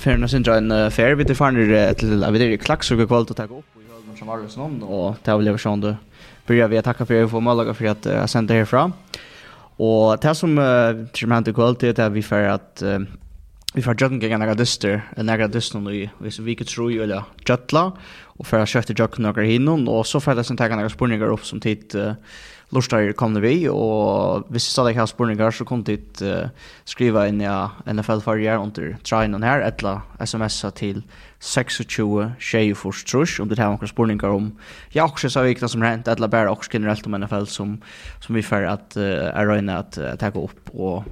Färna Sindra en fair bit farnar till jag det inte klax och kvalt att ta upp och jag som var sån och det blev sån då börjar vi tacka för att få Malaga för att jag sända härifrån. Och det som som hände kvalt det är vi för att vi får joggen gegen några dyster, en några dyster nu, vi så vi kan tro ju eller jøtla, og for å kjøtte joggen några hinnon och så får jeg det som tar noen spurninger opp som tid, uh, lustar kommer vi, og hvis jeg stadig har spørninger, så kan dit uh, skriva inn i ja, NFL-farger under trainen her, eller smsa til 26 24 trus, om du har noen spørninger om ja, også så viktig som rent, eller bare også generelt om NFL som, som vi får at uh, er røyne at uh, takke opp, og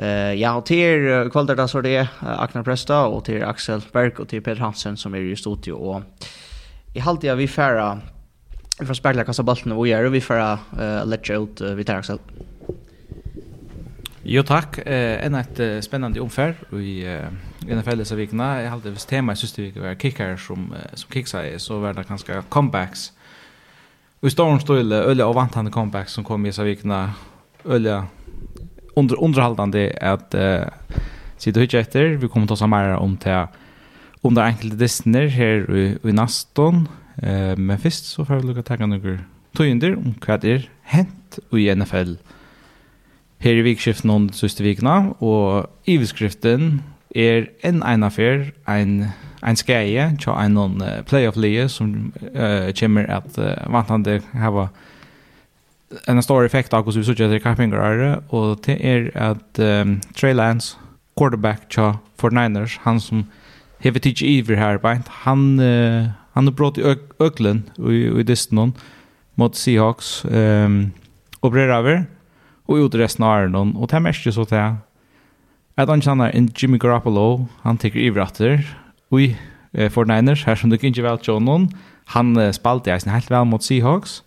uh, ja, og til uh, Kvalder, da så det uh, Agnar Presta, og til Axel Berg, og til Peter Hansen som er i studio, og i halvtida vi færre Vi får spegla kassa ballen och göra vi får uh, lägga ut uh, vi tar också. Jo tack. Eh en ett uh, spännande omfär i uh, NFL så vikna. Jag hade visst tema i sista veckan var kickar som uh, som kickar är så värda ganska comebacks. Vi står om stil öle och vantande comebacks som kom i så vikna öle under underhållande att uh, sitta och efter. Vi kommer ta oss mer om till om det enkelte destiner her i, i Naston, Eh, men först så får vi lukka takka några tøyender om hva det er hent i NFL. Her i vikskiften om søste vikna, og iveskriften er en en affær, en, en skreie, tja en noen playoff-leie som uh, kommer at uh, vantande hava en stor effekt av hvordan vi sørger til kappingar og det er at um, Trey Lance, quarterback tja 49ers, han som hever tidsi iver her, han uh, Han har brått i Öklen i, i Distonon mot Seahawks um, och brer över och ut resten av Arnon. Och det här märker så att jag att han känner en Jimmy Garoppolo han tycker ivratter och i eh, 49ers här som du inte väl tjå någon han eh, spalte jag helt väl mot Seahawks.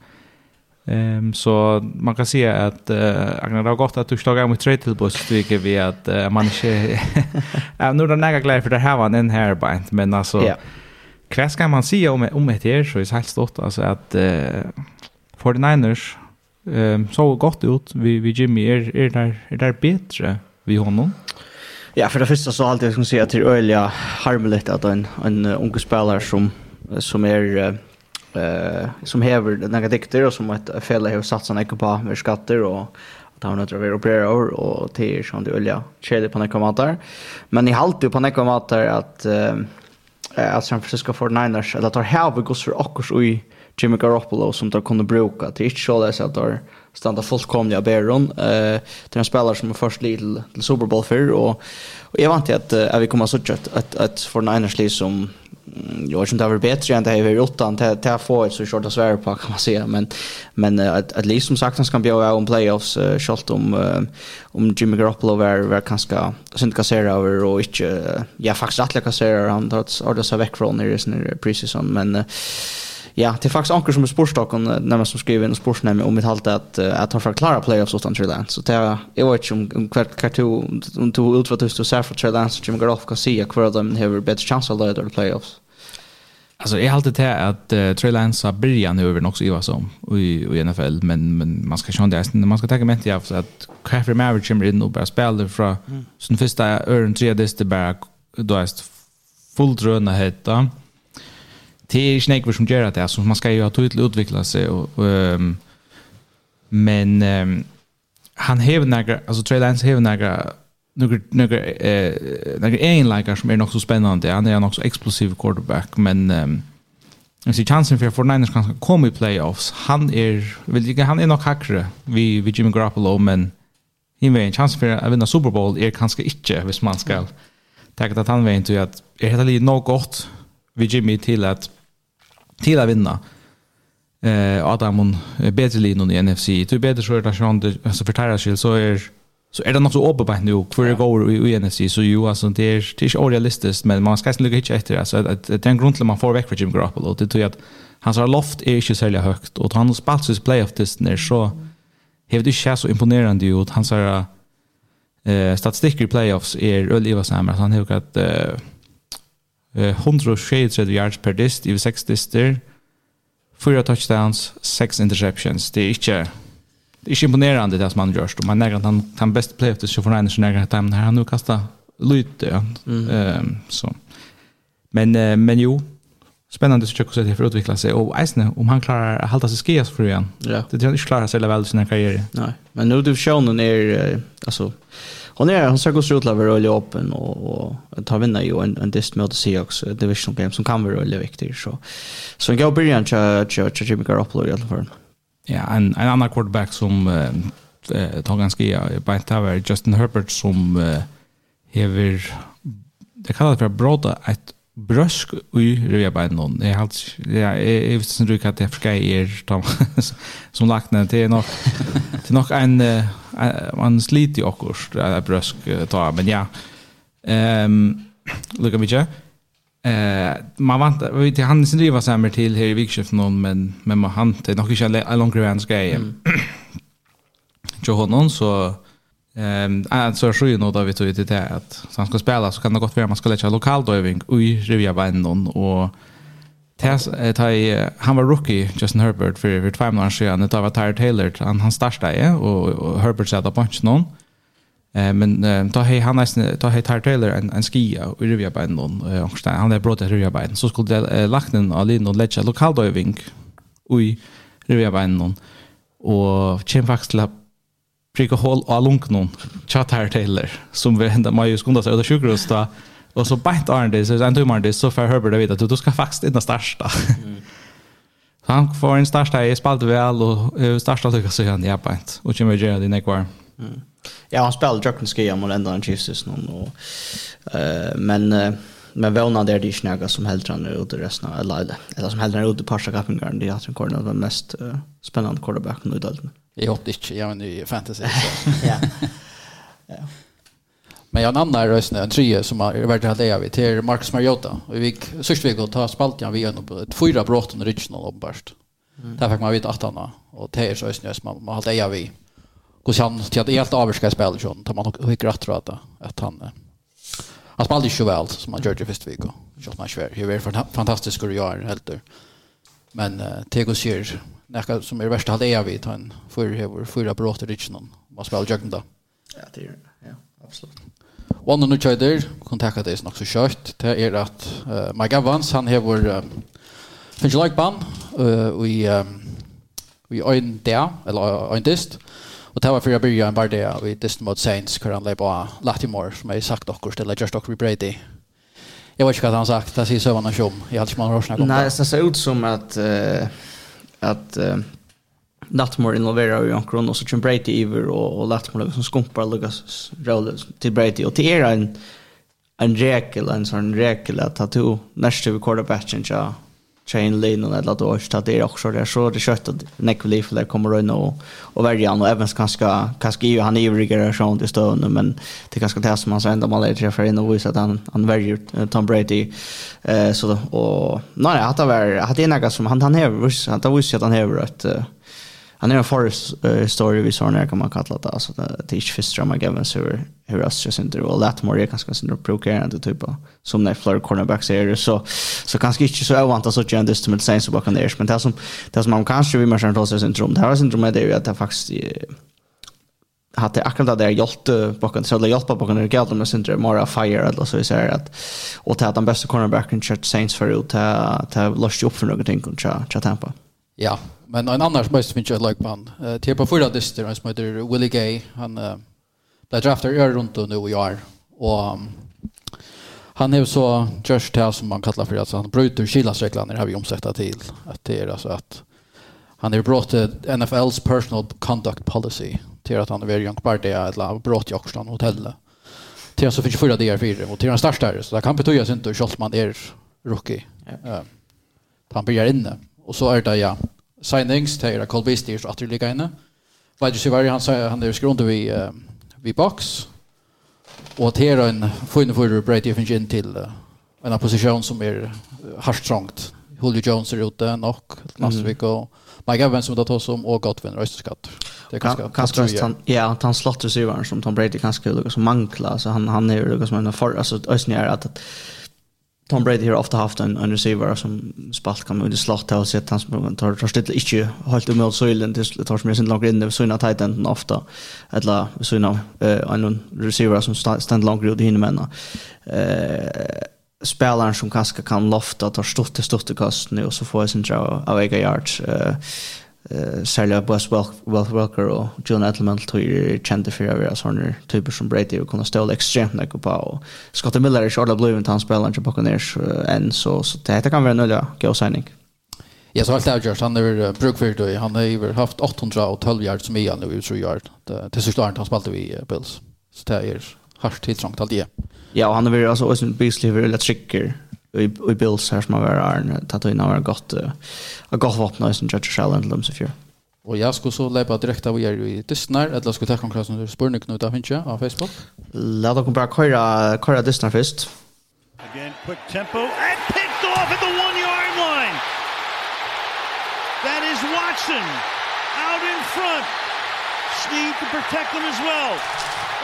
Um, så man kan säga att uh, Agnar har gått att du slog mot tre till buss tycker vi att uh, man inte... ja nu är det näga glädje för det här var en hairband men alltså... Yeah Hva skal man si om, om et her, så er det helt stått, altså at uh, 49ers um, så godt ut vi, vi Jimmy, er, er, der, er der bedre vi honom? Ja, för det første så alltid jag skulle säga till øyelig harmelig att en en ung spelare som som är eh som hever några dikter og som ett fele har satt seg ikke på med skatter och att han har vill operera och, och till som det Ölia kjeder på några kommentarer. Men i halt på några kommentarer att eh, att San Francisco 49ers eller att de har vi gossar också i Jimmy Garoppolo som de kunde bruka. Det är inte så att de stannar fullkomliga av Baron. Det är en spelare som är först till, till Super Bowl för och, och jag vant att, att vi kommer att säga att, att, att 49ers som jag vet inte om det var bättre än det här utan det här få ett så short att svära på kan man säga men, men att, att least som sagt han ska bjöda om playoffs uh, kjallt om, uh, om Jimmy Garoppolo var, var ganska synd kassera över och inte uh, ja faktiskt rättliga kassera han tar det så väck från i sin preseason men uh, Ja, det är faktiskt anker som är sportstocken när man som skriver in sportsnämn om mitt halt att att han får klara playoffs utan Trey Lance. Så det är jag vet inte om kvart kartu om du utfattar du ser för Trey Lance som kan se kvar de har bättre chans att lösa playoffs. Alltså jag har alltid det att uh, Trey Lance har nu över också Eva som i, i NFL men, men man ska känna det man ska tänka med det att Craftry Maverick kommer in och bara spelar från mm. sin första öron tre det bara då är fullt röna heta. Det är inte som gör det alltså man ska ju ha tydligt utveckla sig och, um, men um, han har några alltså Trey Lance har några några några eh några egenlikar som är nog så spännande. Han är nog så explosiv quarterback men um, Jag ser chansen för för Niners kan komma i playoffs. Han är vill jag han är nog hackare vi vi Jimmy Garoppolo men han har en chans för att vinna Super Bowl är kanske inte hvis man ska tänka att han vet ju att är helt lite nog gott vi Jimmy till att till att vinna. Eh Adam och bättre linjen i NFC. Du är bättre så är det så för Tyra så är så är det något så obebatt nu för det går i NSC så ju alltså det är det är orealistiskt men man ska inte lugga hitcha efter alltså att det är en grund till man får väck för Jim Garoppolo det tror jag att hans loft är inte så högt och han har spelat sig playoff test när så hevde inte så imponerande ut. Hans här eh statistiker playoffs är Oliva Sammer han har att eh 133 yards per dist i 6 dister fyra touchdowns sex interceptions. Det är inte det är imponerande det som han görs. Man när han, han bäst play efter sig från han har nu kastat lite. Ja. Mm. Um, så. Men, uh, men jo, spännande att försöka se det för att det utveckla sig. Och Eisne, om han klarar att hålla sig skias för igen. Ja. Det tror jag inte klarar sig väl i sina karriär. Nej, men nu du shown är, alltså, hon är, hon ska gå ut över och öppen och, och ta vinna ju en, en dist mot Seahawks division game som kan vara väldigt viktig. Så, så en god början till Jimmy Garoppolo i alla fall ja, en, en annan quarterback som eh, tar ganska i bänt över Justin Herbert som eh, hever det kallas för broda ett brösk i rövbänd någon. Det är ja, jag vet inte hur att det ska er som lagt ner till nog till nog en man sliter ju också brösk ta men ja. Ehm um, lukar ju Eh man vant vi till han sin driva sammer till här i vikskift någon men men man han det nog inte en lång gräns grej. Jo honom så ehm alltså så ju nog då vi tog det där att så han ska spela så kan det gott vara man ska lägga lokal då övning i Rivia Vannon och Tess han var rookie Justin Herbert för för två månader sedan det var Tyler Taylor han han startade och Herbert satte på någon. Mm Eh men då hej han nästan då hej tar Taylor en en skia i rivia på en någon angstad han där bröt rivia på så skulle det lagt en alin och lägga lokal diving oj rivia på någon och chen faktiskt la pricka hål och lunk någon chat här Taylor som vi ända man skunda skulle säga det sjukhus då och så bänt bant det så ändå timme det så för Herbert vet att du ska faktiskt inte starta han får en starta i spalt väl och starta tycker så han ja bänt och kommer göra det nästa Ja, han spelar Jocken Skia mot ända en Chiefs någon och eh men uh, men vånar där det är snäga som helt han är ute resten av eller eller som helt han är ute på Sharka Kappingarn det är att han den mest uh, spännande quarterbacken i dalen. Jag hoppas inte jag men i fantasy så. ja. ja. Men jag nämner rösten en trea som har varit här där vi till Marcus Mariota och vi sist vi går ta igen vi gör på ett fyra brott under original uppbarst. Mm. Där fick man vita att han och det är så snö som man har det vi går han till att helt avska spel sån tar man hur rätt tror att att han han spelade ju väl som han gjorde första veckan. Jag man svär. Hur är fantastiskt skulle göra helt då. Men Tego ser näka som är värsta hade jag vid han för över fyra brott dit någon. Vad spelar jag då? Ja, det är ja, absolut. One nu tjej other kontakta dig nog så kört. Det är att uh, Mike Evans han har vår um, finns like ban uh, vi um, i en där eller en dist. Uh, Och det var för jag började en bardia i Disney mot Saints kvar han på Latimore som jag sagt också till just också Brady. Jag vet inte vad han sagt, det säger Sövan och Tjom. Jag har inte många år sedan Nej, det ser ut som att uh, att uh, Latimore involverar ju omkring och så kör Brady över och, och Latimore liksom skumpar Lucas roll till Brady och till er en en regel, en sån regel att ta to nästa vid quarterbacken ja chain lane och alla då så det är också det. Så det kött att neck Leaf där kommer in och och välja han. Och även kanske kanske ju han är ju rigare sånt det nu men det kanske det som man säger ändå man lägger för in och visa att han han väljer Tom Brady. Eh så då och nej att det var att det är något som han han har visst att han visst att han har rätt han är en forest uh, story vi såg när kan man kalla det alltså det är inte första man gav så hur hur oss just inte och lätt mer kanske sin provocerande typ av som när flör cornerbacks är det så så kanske inte så ovant så jag just med sen så bakom det men det som det som man kanske vi måste ta syndrom det här syndromet det ju att det faktiskt hade akkurat där hjälpte bakom så det hjälpa bakom det gällde med syndrom Mara Fire eller så vi säger att och ta den bästa cornerbacken Church Saints för ut ta ta lost upp för någonting kontra Tampa. Ja, Men en annan som måste finns jag like på han. Uh, till på förra dyster, han som heter Willie Gay. Han uh, blev draftad runt och nu och jag. Och um, han är så just här som man kallar för att han bryter kilasreglan när det har vi omsätta till att det är alltså att han är brutit NFLs personal conduct policy till att han är very young party eller brott i Oxland hotellet. Till så finns förra DR4 och till den största så det kan betyda sig inte att man är rookie. Ja. Uh, han börjar inne och så är det ja signings till Carl Bistiers att det ligger inne. Vad det var han säger han är skrund vi vi box och här en fin för Brady Evans in till en position som är hardt trångt. Julio Jones är ute nok nästa vecka och Mike Evans som det tas om och Godwin Rösterskatt. Det kanske kanske han ja han slått sig som Tom Brady kanske lukar som mangla så han han är lukar som en för alltså ösnär att Tom Brady har ofta haft en, en receiver som spalt kan ut i slott och sett han som tar, tar stilla inte helt emot söjlen till tar som är sin långt inne så innan tight enden ofta eller så innan eh, en receiver som stand långt ut i men eh, spelaren som kanske kan lofta tar stort till stort kast nu och så får jag sin draw av ega yards eh, eh Sarah West Wealth Walker och John Edelman tror jag kände för över såna typer som Brady och kunna ställa extremt mycket på och Scott Miller är Charlotte Blue och Towns Bell och Buccaneers en så så det kan vara nöjda go signing. Ja så allt avgörs han är Brookfield och han har ju haft 812 yards som är nu tror jag till sista han spelade vi Bills. Så det är hardt tilltrångt allt det. Ja, och han har varit alltså Austin Beasley väldigt trycker i i Bills här som har varit Arn Tatoina har gått har gått vapen som Judge Shell till dem så fyra. Och jag skulle så lägga direkt av er i Disney. eller skulle ta konkurrensen under spurning nu där finns av Facebook. Låt oss bara köra köra Disney först. Again quick tempo and picked off at the one yard line. That is Watson out in front. Sneed to protect them as well.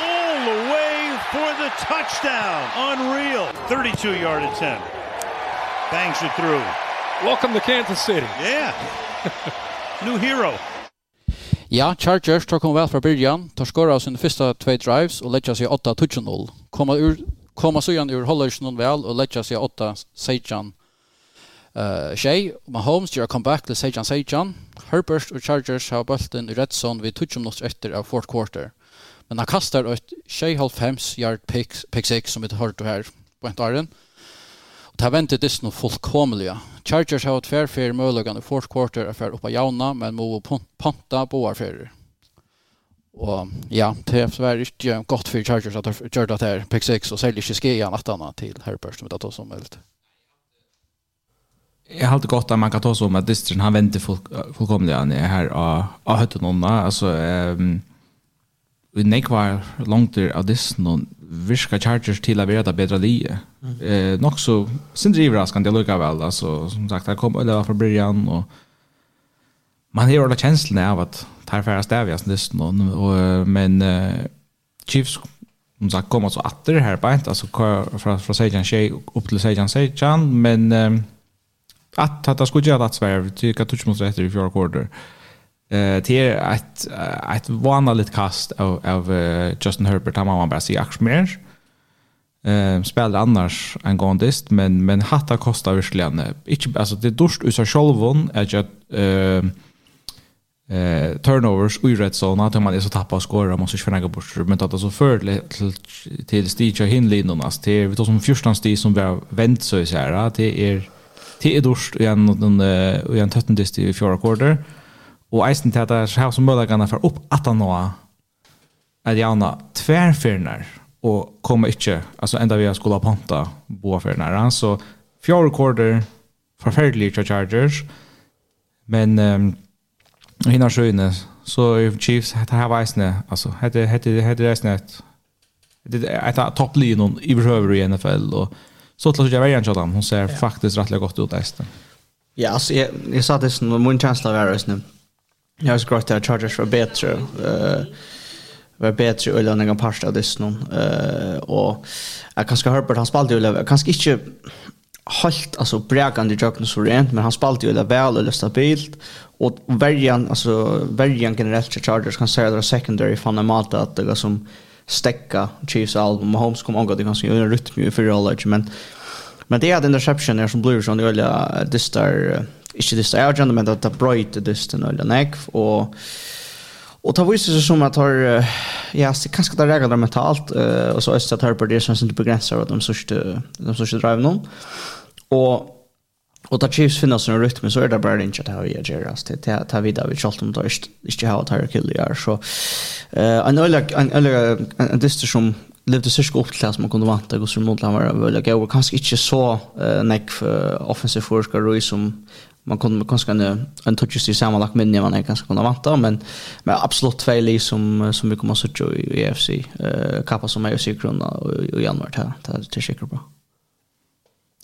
All the way for the touchdown. Unreal. 32 yard attempt bangs it through. Welcome to Kansas City. Yeah. New hero. Ja, Chargers tar kom väl från början. Tar skora sin första två drives och lägger sig 8-0. Komma ur komma så igen ur Hollers någon väl och lägger sig 8 Sejan. Eh, Shay, Mahomes gör comeback till Sejan Sejan. Herbert och Chargers har bollen i red zone vid 12 minuter efter av fourth quarter. Men han kastar ett Shay half yard pick pick six som vi har hört här på en tiden. Eh, Ta vente det nu fullkomliga. Chargers har ett fair fair möjligen i fourth quarter affär för uppe jauna men må panta på affärer. Och ja, det är tyvärr inte gott för Chargers att ha kört det här pick 6 och säljer sig igen att annat till Herbert som det tar som möjligt. Jag har alltid gott att man kan ta så om att distrin han väntar fullkomliga när här har hört någon Alltså, um, vi nekvar langt av dissen og virka chargers til å være det bedre lige. Mm. Eh, nok så sindri det lukka vel, altså, som sagt, det kom Ølla fra byrjan, og man har alle kjenslene av at tar færre stavjas dissen, og, og, men uh, Chiefs som sagt, kom altså atter her beint, altså fra, fra Sejan Shea opp til Sejan Sejan, men um, at det skulle gjøre at Sverige, det kan du ikke måtte etter i fjorda korder, Eh det är ett ett vanligt kast av av Justin Herbert. Han man bara se akts mer. Ehm spelar annars en gondist men men hatta kostar verkligen inte alltså det dörst ut av självon är ju eh eh turnovers i red zone att man är så tappa och skorar måste ju bort. Men att så för till till Stitch och till vi tar som första stig som vi har vänt så här det är det är dörst igen och den och en tötten dist i fjärde quarter og eisen til at det er som mulighetene for opp at han nå er gjerne tverfyrner og kommer ikke, altså enda vi skulle ha ponta boafyrner. Så fjord rekorder, forferdelig til chargers, men um, hinner sjøyne, så er Chiefs, dette her var eisene, altså, hette, hette, hette eisene et det är ett av topplinjen i behöver i NFL och så att jag värjan chatta hon ser faktiskt rätt gott ut där. Ja, alltså jag, jag sa det som min känsla var just nu. Jag har skrattat att Chargers var bättre. Eh var bättre och lönade en parsta dess någon. Eh och jag kanske Herbert han spelade ju kanske inte halt alltså bräkande jocken så rent men han spelade ju väl eller stabilt och värjan alltså värjan generellt till Chargers kan säga att secondary fan mat att det som stäcka Chiefs album Mahomes kom angående ganska en rytm i förra men men det är den interception som blir som det öliga distar ikke det er jo men det er brøyt det er dysten og nekv, og Og ta viser seg som at har, ja, så kanskje det reger det mentalt, uh, og så er det at har på det som er begrenser av de største de største drive noen. Og, og ta Chiefs finner sin rytme, så er det bare ikke at det har vi gjør, det er det vi da vi kjalt om det ikke har at har kill gjør, så en øyla, en øyla, en dyster som levde sig upp till det som man kunde vanta och så mot han var väl jag og kanskje ikke så uh, nekk offensiv forsker, og som man kunde kanske en en touch i samma lag men man kanske kunde vänta men men absolut fel som som vi kommer att se i EFC eh kappa som är i krona och i januari här det är säkert bra.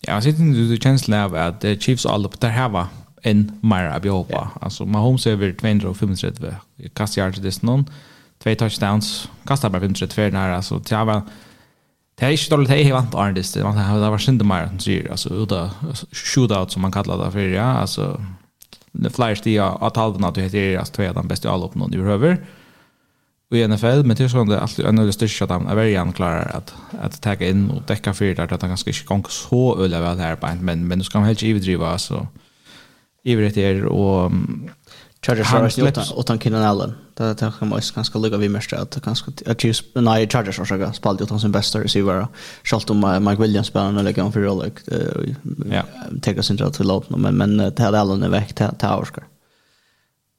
Ja, så det är känslan av att Chiefs all på det här va en mer av Europa. Alltså Mahomes över 235 kast yards det någon två touchdowns kastar bara 534 när så det var Det är inte dåligt hej vant Arndis det man har varit synd mer som säger alltså uta shootout som man kallar det för ja alltså det flyers det att halva att det heter alltså två av de bästa all upp någon över i NFL men det är så att allt en av de största dem är väldigt anklara att att ta in och täcka för det att han ganska inte gång så öle väl här på men men du ska helt givet driva så i är och Chargers har inte utan utan Keenan Allen. Det där kan man ganska lugga vid mest att kanske att Chiefs nej Chargers har jag spelat utan sin bästa receiver. Schalt om Mike Williams spelar eller lägger för jag ja ta oss inte till låt men men det här Allen är väck till Towers.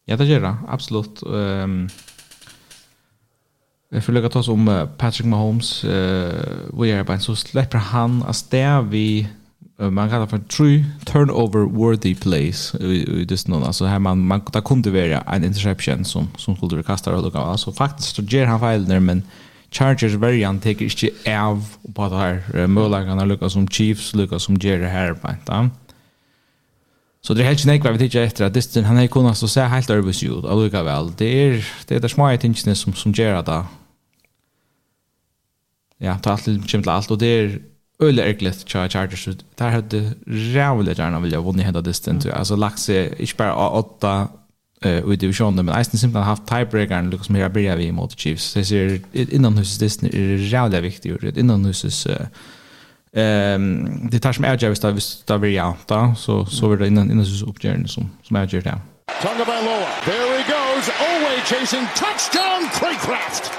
Ja det gör det absolut. Ehm Vi får lägga oss om Patrick Mahomes. Vi är bara så släpper han att stäva vi man kallar för true turnover worthy plays i det någon alltså här man man där kunde vara en interception som som skulle kasta och lugga alltså faktiskt så ger han fel där men Chargers variant tar inte av på det här möjligheten lucka som Chiefs lucka som ger det här på inte? Så det är helt snägt vad vi tycker efter att distan han är kunnat så säga helt över sig ut och väl. Det är det är det små tingen som som ger det. Ja, ta allt till allt och det är öle erkligt charge chargers där hade rävle gärna vilja jag vinna hela distance mm. alltså lax är inte bara åtta eh i divisionen men Eisen simpelt haft tiebreaker och liksom Mira börjar vi mot Chiefs det ser innan hus det är rävle viktigt inomhus ehm det tar som avgör visst visst där vi ja då så så blir det innan innan hus uppgörande som som avgör där Tonga Bailoa There he goes. away chasing touchdown Craycraft.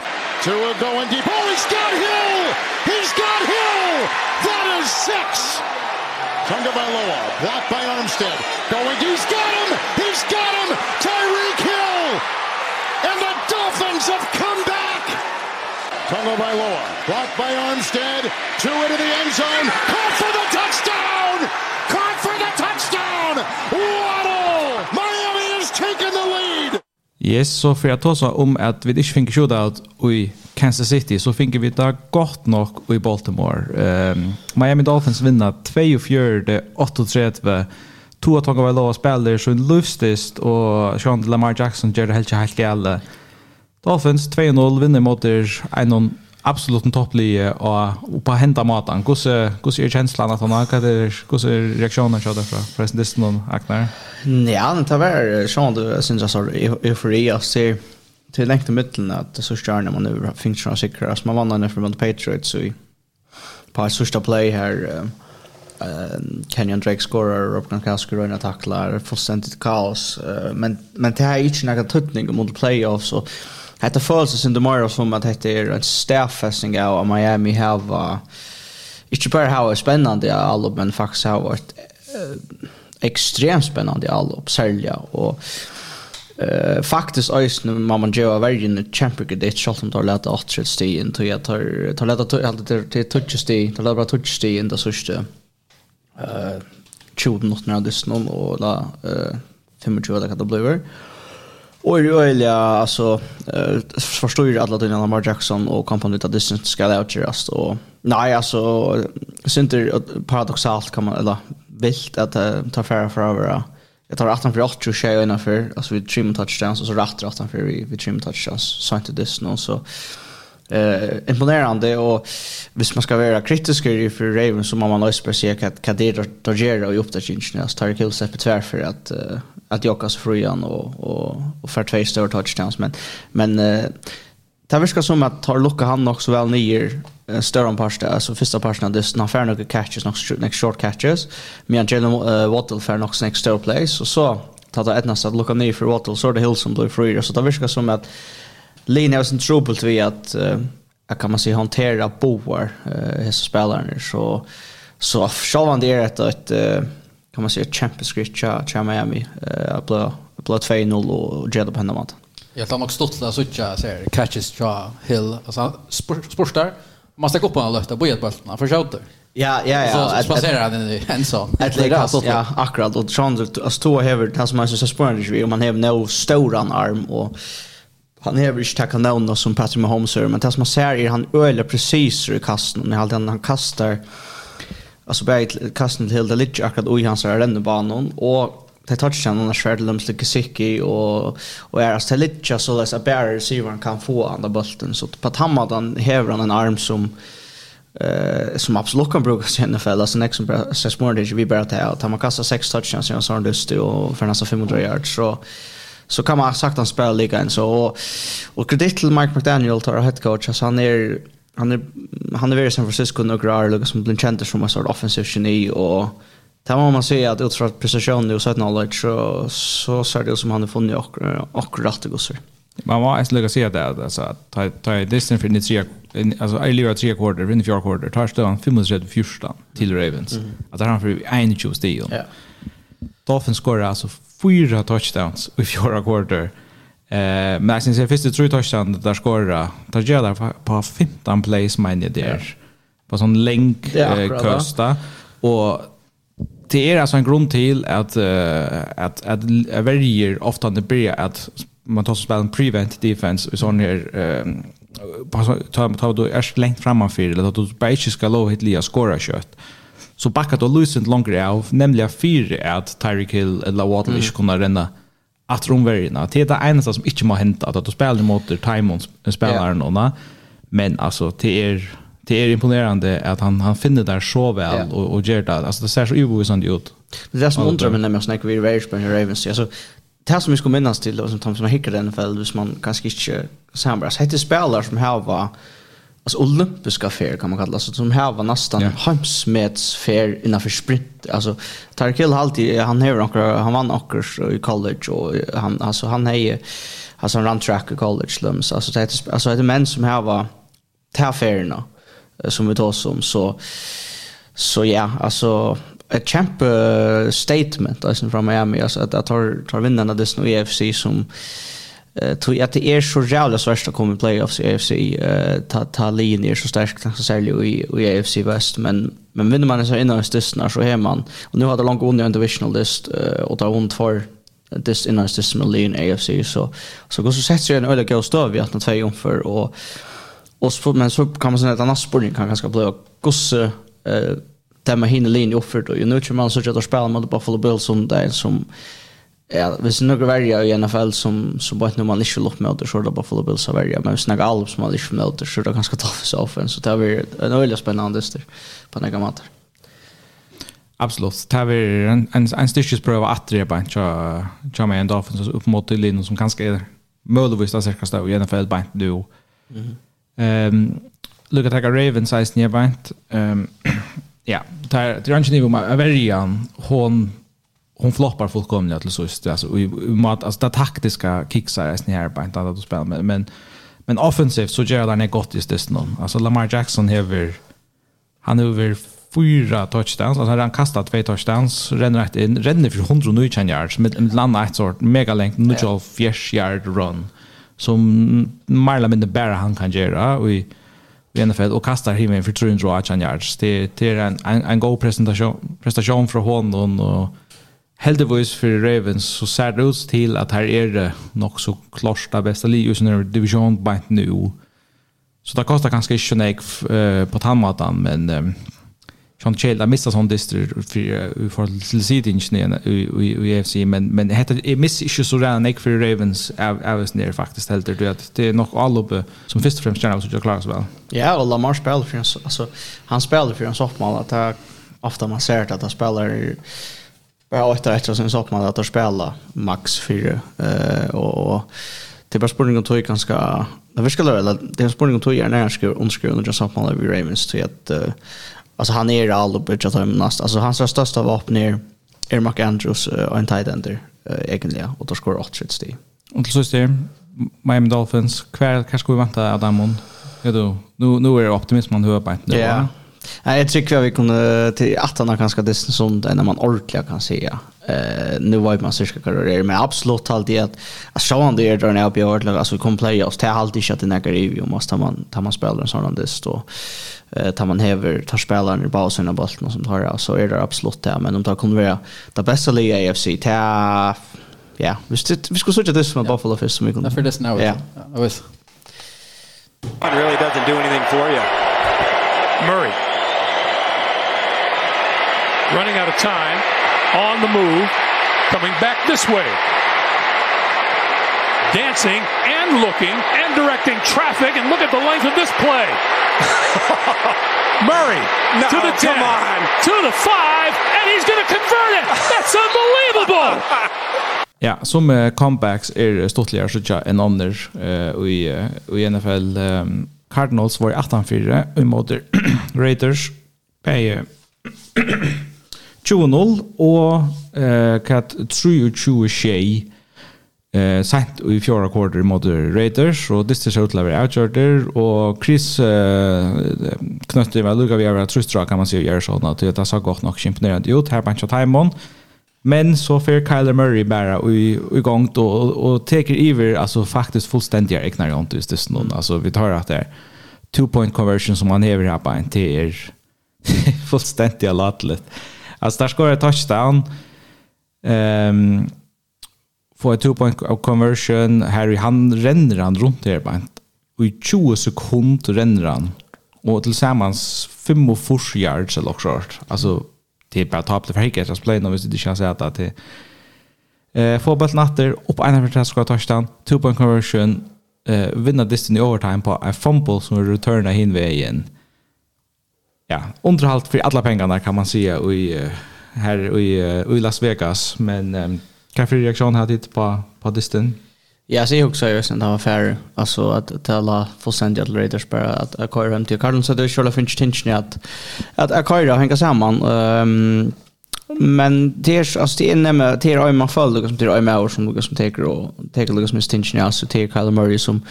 Tua going deep. Oh, he's got Hill! He's got Hill! That is six! Tunga Bailoa, blocked by Armstead. Going, he's got him! He's got him! Tyreek Hill! And the Dolphins have come back! Tunga Bailoa, blocked by Armstead. Two into the end zone. Caught for the touchdown! Caught for the touchdown! Yes, så för jag tar om att vi inte fick shootout i Kansas City så fick vi det gott nog i Baltimore. Um, Miami Dolphins vinner 2-4-38 Tua tog av låga spelare så en lustist och Sean Lamar Jackson gör det helt helt gällande. Dolphins 2-0 vinner mot 1 absolut en topplige og på henta maten. Hvordan hvordan er känslan att han har vad är hvordan er reaktionen så där från förresten det någon aknar. Nej, det tar väl sån du syns jag så eufori att ser till längt i mitten att så stjärna man nu finns från säkra som man vann när från Patriots så på första play här eh Kenyon Drake scorer Rob Gronkowski run tacklar fullständigt kaos men men det här är ju inte några tutning mot playoffs så Hetta føles in the mer som at hetta er en stærfesting av Miami have hava ikke bare hava spennande allop, men faktisk hava et uh, extremt spennande allop, sälja och Uh, faktiskt ösn man man gör version champion det Charlton då lätta åt sig sti in till jag tar tar lätta allt det till touch sti tar lätta touch sti in det sista eh 20 minuter av det snön och la eh 25 det kan det bli Och det är ju alltså förstår ju alla tunna Lamar Jackson och company that distance ska out just och nej alltså synter paradoxalt kan man eller vilt att ta färra för över. Jag tar 18 för 8 och tjej innanför alltså vi trim touchdowns och så rätt 18 för vi, vi trim touchdowns så inte det distance så eh imponerande och hvis man ska vara kritisk i för Raven så måste man också se att Kadir Torgera och uppdateringen alltså tar kills efter tvär för att uh, att Jokas Frujan och och och för två stora touchdowns. Men men uh, det verkar som att har lucka han också väl nyer uh, större parsta alltså första parsten det snarare för några catches några next short catches men Jalen uh, Waddle för några next större plays och så tar det ett nästa att lucka ner för Waddle så det Hill som blir fri så det verkar som att Lina har en trubbel till att uh, kan man säga hantera boar eh spelarna så så självan det är ett ett kan man säga Champions League cha Miami eh blå blå 2-0 och Jada på händerna. Jag tar nog stort där så jag ser catches cha Hill alltså sportar man ska gå på en löfta på ett bultarna för skjuter. Ja, ja, ja. Så passerar han in i en sån. Ett läge Ja, akkurat. Och Sean att stå över det som man så spårar ju Om man har no stora arm och han har inte tackat någon som Patrick Mahomes gör, men det som man ser är han öler precis i kasten. När han, han kastar alltså bara kasten till det lite akkurat är hans rännebanan och det tar sig någon skär till Lemsle Kisicki och och är alltså lite så att så bara se kan få andra bulten så på Hammar han häver han en arm som eh som absolut kan brukas i NFL alltså next som så smart det vi bara att ta man kastar sex touchdowns och så han lust och för nästan 500 yards. Så så kan man sagt han spelar ligan så och, och kredit till Mike McDaniel tar head coach alltså han är han är han är i San Francisco och Grar Lucas som blir känd som en sort offensive geni och där man säga att utifrån precision och sådant knowledge så så ser det ut som han har funnit akkurat det rätt gosser. Man var ens lägga se det alltså att ta ta distance för nitre alltså i livet tre quarter in the four quarter tar stan 500 första till Ravens. Att han för en 20 stil. Dolphins skorar alltså fyra touchdowns i fjärde quarter. Eh, men jag syns jag första tre touchdown där skorra. Där gör där på 15 plays minne där. På sån länk eh, kösta och det är alltså en grund till att uh, att att varje ofta det blir att man tar spel en prevent defense och sån här ehm ta ta då är längt framför eller att du bara inte ska låta hit lia skora kött. Eh så backar då Lucent längre av, nämligen fyra att Tyreek Hill eller Waddle mm. inte kunde renna att romverna. Det är det enda som inte må hända att du spelar mot Timon spelaren yeah. men alltså det är det är imponerande att han han finner där så väl yeah. och och gör det. Alltså det ser så obevisande ut. Det är som undrar men när man snackar vi Ravens Ravens alltså det som vi ska minnas till och som Tom som hickar den NFL, hvis man kanske inte sambras Hette spelare som har var alltså olympiska fair kan man kalla det. Så som här var nästan yeah. hemsmets fair innanför sprint. Alltså Tarkel Halti han har några han vann också i college och han alltså han är alltså han run track i college lums alltså det är alltså det är män som här var täfairna som vi tar som så så ja alltså ett champ statement alltså från Miami. Alltså att att tar tar vinnarna det nu EFC som tror att det är så jävla svårt att komma i playoffs i AFC eh ta ta linjen är så starkt, kanske särskilt i i AFC väst men men vinner man så innan stösten så är man. Och nu har det långt under en divisional list och tar ont för this innan stösten med linjen AFC så så går så sätter sig en öle gå stå vi att något två för och och så men så kan man säga att annars borde kan ganska bli gosse eh tämma hinna linje uppför då. Ju nu tror man så att spela mot Buffalo Bills som där som Ja, hvis det er noe verre i NFL som, som bare når man ikke lukker med det, så er det bare fulle bilder av verre. Men hvis det er noen som man ikke med det, så er det ganske tøff i sofaen. Så det er en veldig spennende dyster på noen måter. Absolutt. Det er en, en, en styrkesprøve at det er bare ikke med en Dolphins som mot til linjen som ganske er muligvis det sikkert stå i NFL bare ikke du. Mm -hmm. um, Lukka takka Ravens 16 jeg bare ikke. Um, ja, det er ikke nivå med verjan. hon hon floppar fullkomligt till sist alltså i mat alltså det taktiska kicksar är snär på inte att spela men men men offensivt så gör han är gott just det nu alltså Lamar Jackson har han över fyra touchdowns alltså han kastat två touchdowns renner rätt in renner för 109 yards med en landa ett sort mega längt nu jag fjärs yard run som Marla med bara han kan göra och i NFL och kastar himmen för 300 yards. Det det är en en, en god presentation prestation för honom och heldigvis för Ravens så ser det ut till att här är det nog så klart det bästa livet när division bara nu. Så det kostar ganska inte nek uh, på tandmatan men um, Sean Chale, har missat sån distri för för till sidan i i AFC men men heter missar miss inte så redan nek för Ravens av oss ner faktiskt helt det det är nog all uppe som först och främst gärna så jag klarar så väl. Ja, och Lamar spelar för alltså han spelar för en softball att ofta man ser att han spelar bara åtta efter sen så man att spela max 4 eh och det bara spurningen tog ganska det vill skulle eller det spurningen tog är när ska undskriva under just samma med Ravens till att alltså han är all uppe att han nästa alltså hans största vapen är är Mark Andrews och en tight ender egentligen och då skor 8 shit sti. Och till sist är Miami Dolphins kvar kanske vi vänta av. Ja då. Nu nu är optimismen hög på. Ja. Nej, jag tycker vi kunde till att han kanske det som det när man ordentligt kan säga. Eh nu var man cirka karriär men absolut alltid att att så han det där när jag ordentligt alltså vi kom playoffs till alltid shot i några review måste man ta man spelar en sån där då. eh tar man häver tar spelaren i basen av bollen som tar så är det absolut det men om det kommer vara det bästa i AFC ta ja vi vi skulle söka det som Buffalo Fist som vi kunde. För det nu. Ja. I was It really doesn't do anything for you. Murray running out of time on the move coming back this way dancing and looking and directing traffic and look at the length of this play Murray No, to the 10, on. to the 5, and he's going to convert it. That's unbelievable. Ja, som uh, comebacks er stortligere ikke enn andre uh, i, uh, i NFL. Um, Cardinals var i 18-4 i Raiders er 20-0 og eh, kat 23-21 eh, sent i fjorda kvarter mot Raiders, og disse ser ut til å være avgjørter, og Chris eh, knøtte vel lukket vi over trustra, kan man si, og gjør sånn at det sa gott nok imponerande ut, her på en timeon, men så fer Kyler Murray bara i, i gang då, och og teker iver alltså faktiskt fullständiga egna runt just det någon alltså vi tar att det är two point conversion som han häver här på en till er fullständiga latlet. Alltså där skår jag touchdown. Ehm får ett two point conversion. Harry han ränner han runt där bara. Och i 20 sekunder ränner han. Och tillsammans 45 yards eller också. Alltså det är bara tapligt för Higgins att spela om det känns att det eh få bollen natter, upp en för att skora touchdown, two point conversion, eh vinna distance i overtime på en fumble som returnar hin vägen ja, underhållt för alla pengarna kan man säga i här i, i Las Vegas. Men um, kan för reaktion hade det på på disten. Ja, så jag också jag sen var fair alltså att tala fullständigt att Raiders bara att acquire kör hem till Carlton så det skulle finnas tension att att jag kör hänga samman. Ehm men det är alltså det är nämma det är man fall liksom det är man som Lucas som tar och tar Lucas med tension alltså till Kyle Murray som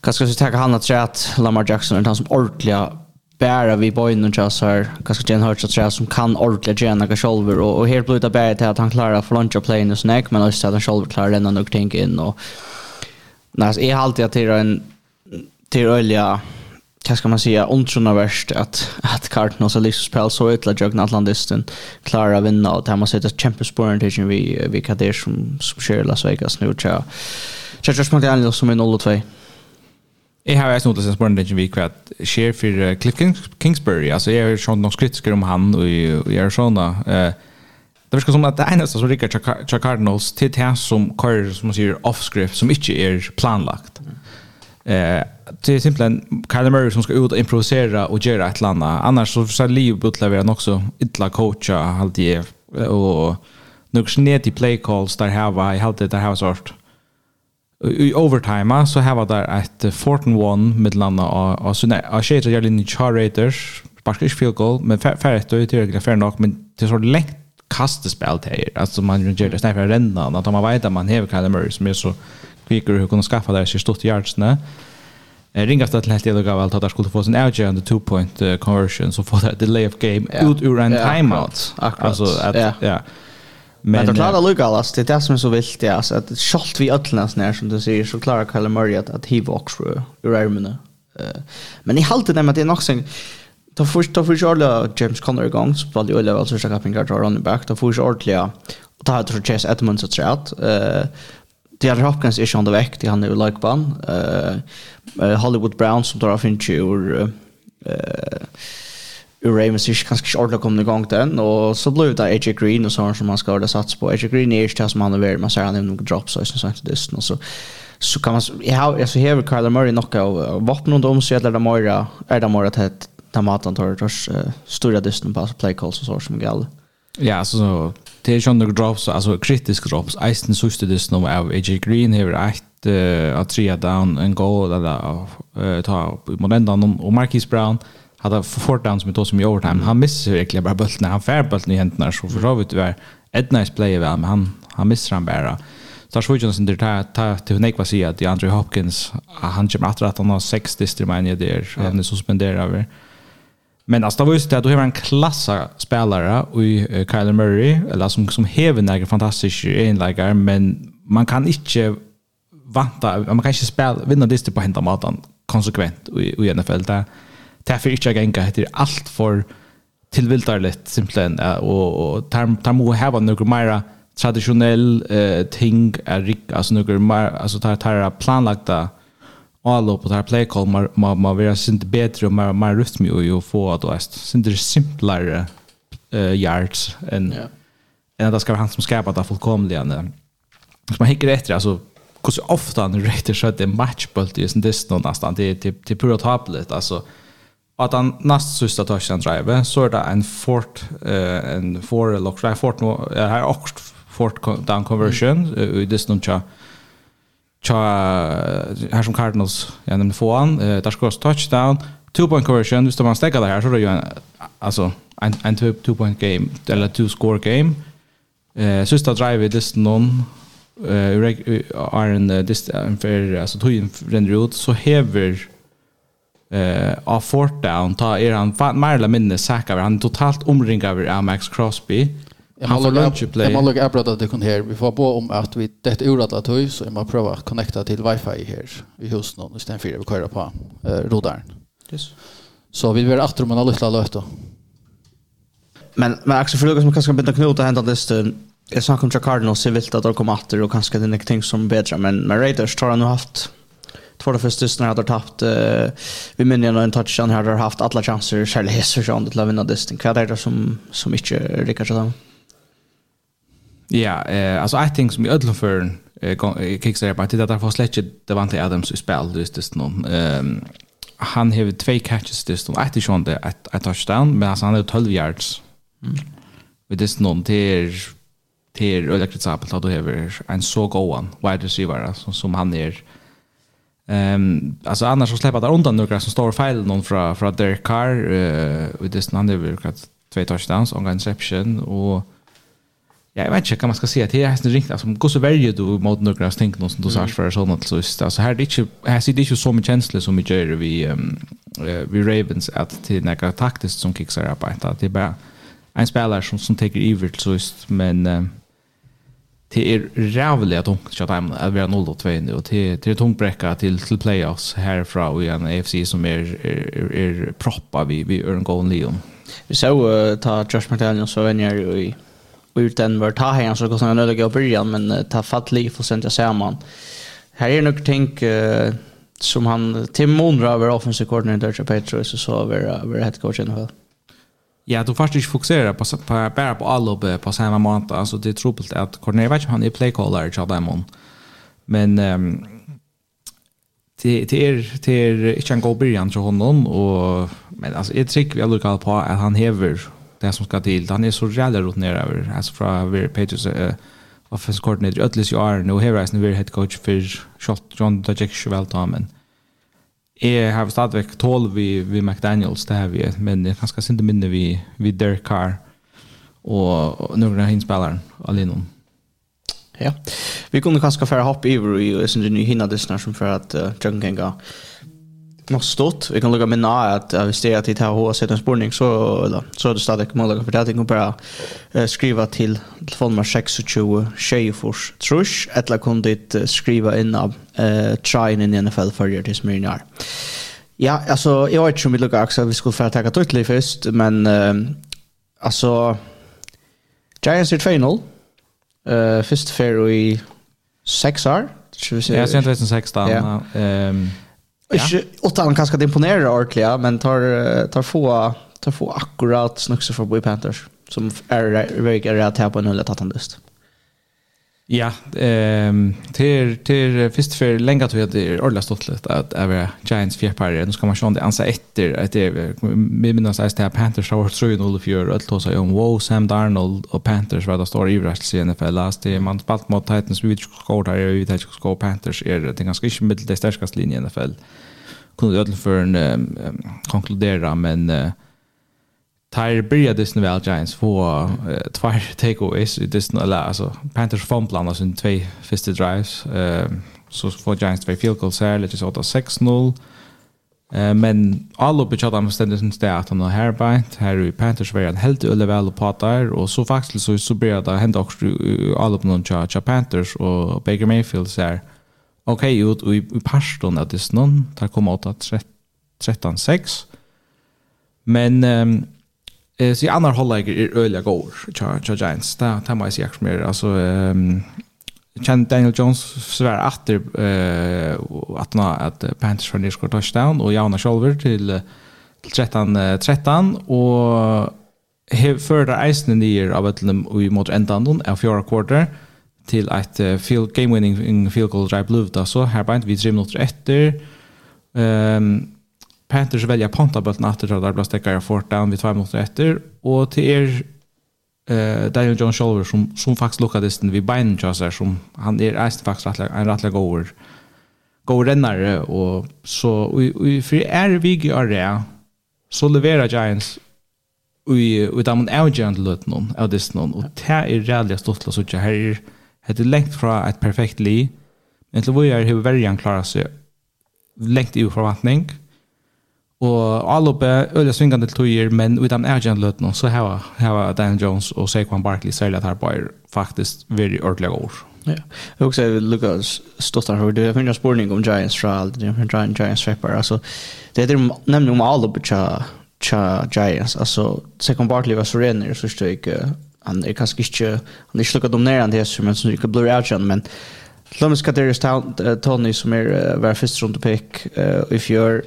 kanske så tar han att säga att Lamar Jackson är han som ordliga bära vi bojen och här. Kanske Jen Hurts att säga som kan ordentligt gärna några shoulder och, och helt blir det bara till att han klarar för lunch och playen och snack men också att han shoulder klarar den och tänk in och när så är alltid att det är en till olja vad ska man säga ontrona värst att att Cardinals har liksom spel så ut att Juggernaut atlantisten klarar vinna. Och det här man sätter kämpespåren till vi vi kan det som som sker i Las Vegas nu tror jag. Tror jag att det är 0-2 Jeg har også noe til å spørre deg vi hva skjer for Cliff Kingsbury. Altså, jeg har sånn noen skrittsker om han och jeg har. Det virker som at det eneste som rikker til Cardinals til det som kører, som man sier, off-script, som ikke er planlagt. Eh, det är simpelthen Kyler Murray som ska ut och improvisera och göra ett landa Annars så ska Leo Butler vara också ytla coacha alltid. och några snett i play calls där här var i allt det där här sort i overtime så har vi där ett 14-1 med landa och så nej jag skiter jag linje char Raiders sparkar field goal men färdigt då till det fair nog men det så länge kastespel till alltså man gör det snäppar rända att man vet att man har Kyle Murray som är så kvicker hur kunde skaffa där sig stort yards nä ringast att helt jag gav allt att skulle få sin the two point conversion så få det delay of game ut ur en timeout. alltså att ja. Men, det klarar Luka alltså det är det som är så vilt det Alltså, att kjallt vi ötlna sån som du säger så klarar Kyle Murray att, att hiva Oxford ur ärmarna. Eh men i halvtid nämligen att det är något sen Ta först ta först alla James Conner igång så på det ju alla alltså jag kan inte running back ta först ordliga och ta tror Chase Edmonds att säga att eh det är Hopkins är on the väck det han är like ban eh Hollywood Browns som drar finch ur eh Ur Ravens er kanskje ikke ordentlig kommet i gang den, og så ble det AJ Green og sånn som man skal ordentlig satse på. AJ Green er ikke det som han leverer, man ser han nevner noen drops og sånn til dysten, og så så kan man, jeg har, altså hever Kyler Murray nok av vapen og dom, så gjelder det mer, er det mer til ta maten tar tors stora dysten på play calls och så som gal. Ja, så det är ju drops alltså kritisk drops. eisen sista dysten om av AJ Green här ett att tre down en goal eller ta på modellen och Marquis Brown hade fort down som ett som i overtime. Han missar verkligen bara bulten. Han fär bulten i händerna så för så vet vi ett nice play väl men han han missar han bara. Så så ju inte ta ta till Nick vad säger att Andrew Hopkins han kommer att rätta han har sex distributioner där han är suspenderad över. Men alltså det var ju så att du har en klassa spelare i uh, Kyler Murray eller som som häver några fantastiska inläggare men man kan inte vanta man kan inte spela vinna det på hända maten konsekvent i, i NFL där det får ikke gänga heter allt för tillvildarligt simpelthen och och tar tar må ha några mera traditionell eh, ting är rik alltså några mer alltså tar tar planlagda upp på tar play call man man man vill synd bättre och mer mer rytm och ju få att det synd det simplare eh, yards än yeah. än det ska vara han som skapar det fullkomliga så man hickar efter alltså hur så ofta han rätter så att det matchbolt i sin nästan det är typ typ pura tablet alltså att han näst sista touchdown drive så är det en fort eh, en four lock right fort nu är här också fort down conversion i det non cha cha här som Cardinals ja nämnde få han eh, där skoras touchdown. Two point conversion visst man stäcker det här så det ju en alltså en en two, two point game eller two score game. Eh sista drive i det någon eh är en dist för alltså tog in render ut så häver eh av fourth down ta er han fan Marla minne säkra han totalt omringad av Max Crosby. Han får lunch play. Jag måste på att det kan här. Vi får på om att vi det oratlat hus så man prova att connecta till wifi här i huset någon istället för vi köra på eh rodaren. Yes. Så vi vill åter man lukta löst då. Men men Axel frågor som kanske bytte knut och hända det Jag sa kontra Cardinals, så vilt att de kommer åter och kanske det är någonting som bättre, men, men Raiders tar han nu haft två av första stunderna hade tappat uh, vi minns en touchdown här har haft alla chanser själva hässer så att vinna det. Vad är det som som inte lyckas då? Ja, eh alltså I think som i ödlan för eh kicks kicksar på att det där får släcka inte Adams i spel just det någon. Ehm han har två catches just nu. Att det sjön det att touchdown men alltså han har 12 yards. Mm. Med det någon till till eller ölikt exempel att du har en så gåan wide receiver alltså som han är Ehm alltså annars så släpper där undan några som står fel någon från från Derek Carr eh with det snande väl att två touchdowns och en interception och ja, jag vet inte kan man ska se att det är hästen ringt alltså går så väljer du mot några som tänker någon som du sa för sånt så just alltså här det är inte här ser det inte så mycket känslor som vi gör vi vi Ravens att till några taktiskt som kicksar upp att det är bara en spelare som som tar över så just men det är rävligt tungt til att han er 0-2 nu, och det, det er tungt bräcka till, till playoffs härifrån i en AFC som är, är, är proppa vi, vid er en lion. Vi så uh, ta Josh McDaniel så venner i ut den var ta här så kostar han öliga i början men uh, ta fatt liv och sen jag ser man. Här är nog tänk uh, som han Tim Monra över offensive coordinator Patriots och så över över head coach i alla fall. Ja, du först inte fokusera på, på bara på allop på samma månad. Alltså det är trubbelt att Cornelia vet han är playcaller i Chadamon. Men um, det det är det är inte en god början för honom och men alltså jag tycker jag lukar på att han häver det som ska till. Han är så jävla rutinerad över alltså från över Patriots uh, offensive coordinator Atlas Jar nu här resten över head coach för shot John Dajek Cheveltamen. Jeg har stadigvæk tål vi, vi McDaniels, det har vi, men jeg kan ikke minne vi, vi Derek Carr og og noen av hinspilleren alene om. Ja, vi kunne kanskje fære hopp i, og jeg synes det er nye hinna dessene som for at uh, Jørgen kan nok stått. Vi kan lukka minna at uh, hvis det er at det här hva sett en spurning, så eller, så er det stadig mulig for det. Jeg kan bare uh, skriva til telefonnummer 26 Tjejfors Trush eller kan du uh, skriva inn av eh, tryn i NFL förrjär till Smyrnar. Ja, altså, jeg vet ikke om vi lukkar akkurat vi skulle fære takka Tuttley først, men uh, altså, Giants er 2-0 uh, först fair i 6 år. Ja, sent 2016. Ja. Um, Ikke, åtta han kanskje imponerer ordentlig, ja, men tar, tar, få, tar få akkurat snukse for Boy Panthers, som er veldig rett her på en hullet at han lyst. Ja, ehm till till först för länge att jag hade ordla stått lite att över Giants fjärpar Nu ska man sjön det ansa efter att det med mina size Panthers har tror ju nog för att ta sig om wow Sam Darnold och Panthers var det står i rätt i NFL last det man spalt mot Titans vi skor där vi vet att Panthers är det ganska inte mitten det starkaste linjen i NFL. Kunde ödeln för en konkludera men tar börja Disney Val Giants få uh, två takeaways i Disney eller alltså Panthers fumblade sin två första drives eh så får Giants två field goals här lite så 6-0 Eh men alla på chatta måste ständigt syns det att han har härbint här i Panthers var helt öle väl på där och så faktiskt så så börjar det hända också alla på någon chat Panthers och Baker Mayfield så här. Okej ut och i pastorn att det snön tar komma åt att 13 6. Men um, Eh så andra hålläger är öliga går. Cha cha Giants. Där där måste jag mer alltså ehm Chan Daniel Jones svär att eh att nå att Panthers för skor touchdown och Jauna Scholver till till 13 13 och hev förda isen ner av ett vi mot ändan av fjärde quarter till ett field game winning field goal drive blue då så här bant vi 3 minuter efter ehm Panthers väljer pantabulten efter att det blir stäckare jag fort down vid två minuter efter. Och till er eh, Daniel John Shoulder som, som faktiskt lukkades den vid beinen till. Som, han är ägst faktiskt rätt en rattla går Gåor rennare. Och så vi för är vi gör det så levererar Giants vi vi tar en agent lut någon av det någon och det är rädligt stort så att här är det längt från ett perfekt li men det var ju hur värjan klarar sig längt i förväntning Og alloppe øyla svingande til tøyer, men utan løt nå, så hava, hava Dan Jones og Saquon Barkley særlig at her bare faktisk veri ordentlig år. Ja, jeg også vil lukke stått her, det er finnes spørning om Giants fra alt, det er Giants rapper, altså, det er det nemlig om alloppe tja, tja Giants, altså, Saquon Barkley var så renner, så stod ikke, han er kanskje ikke, han er ikke lukket dominerende hesser, men så ikke blir ergjent, men Lomis Kaderius Tony, som er, var første rundt pick, i fjør,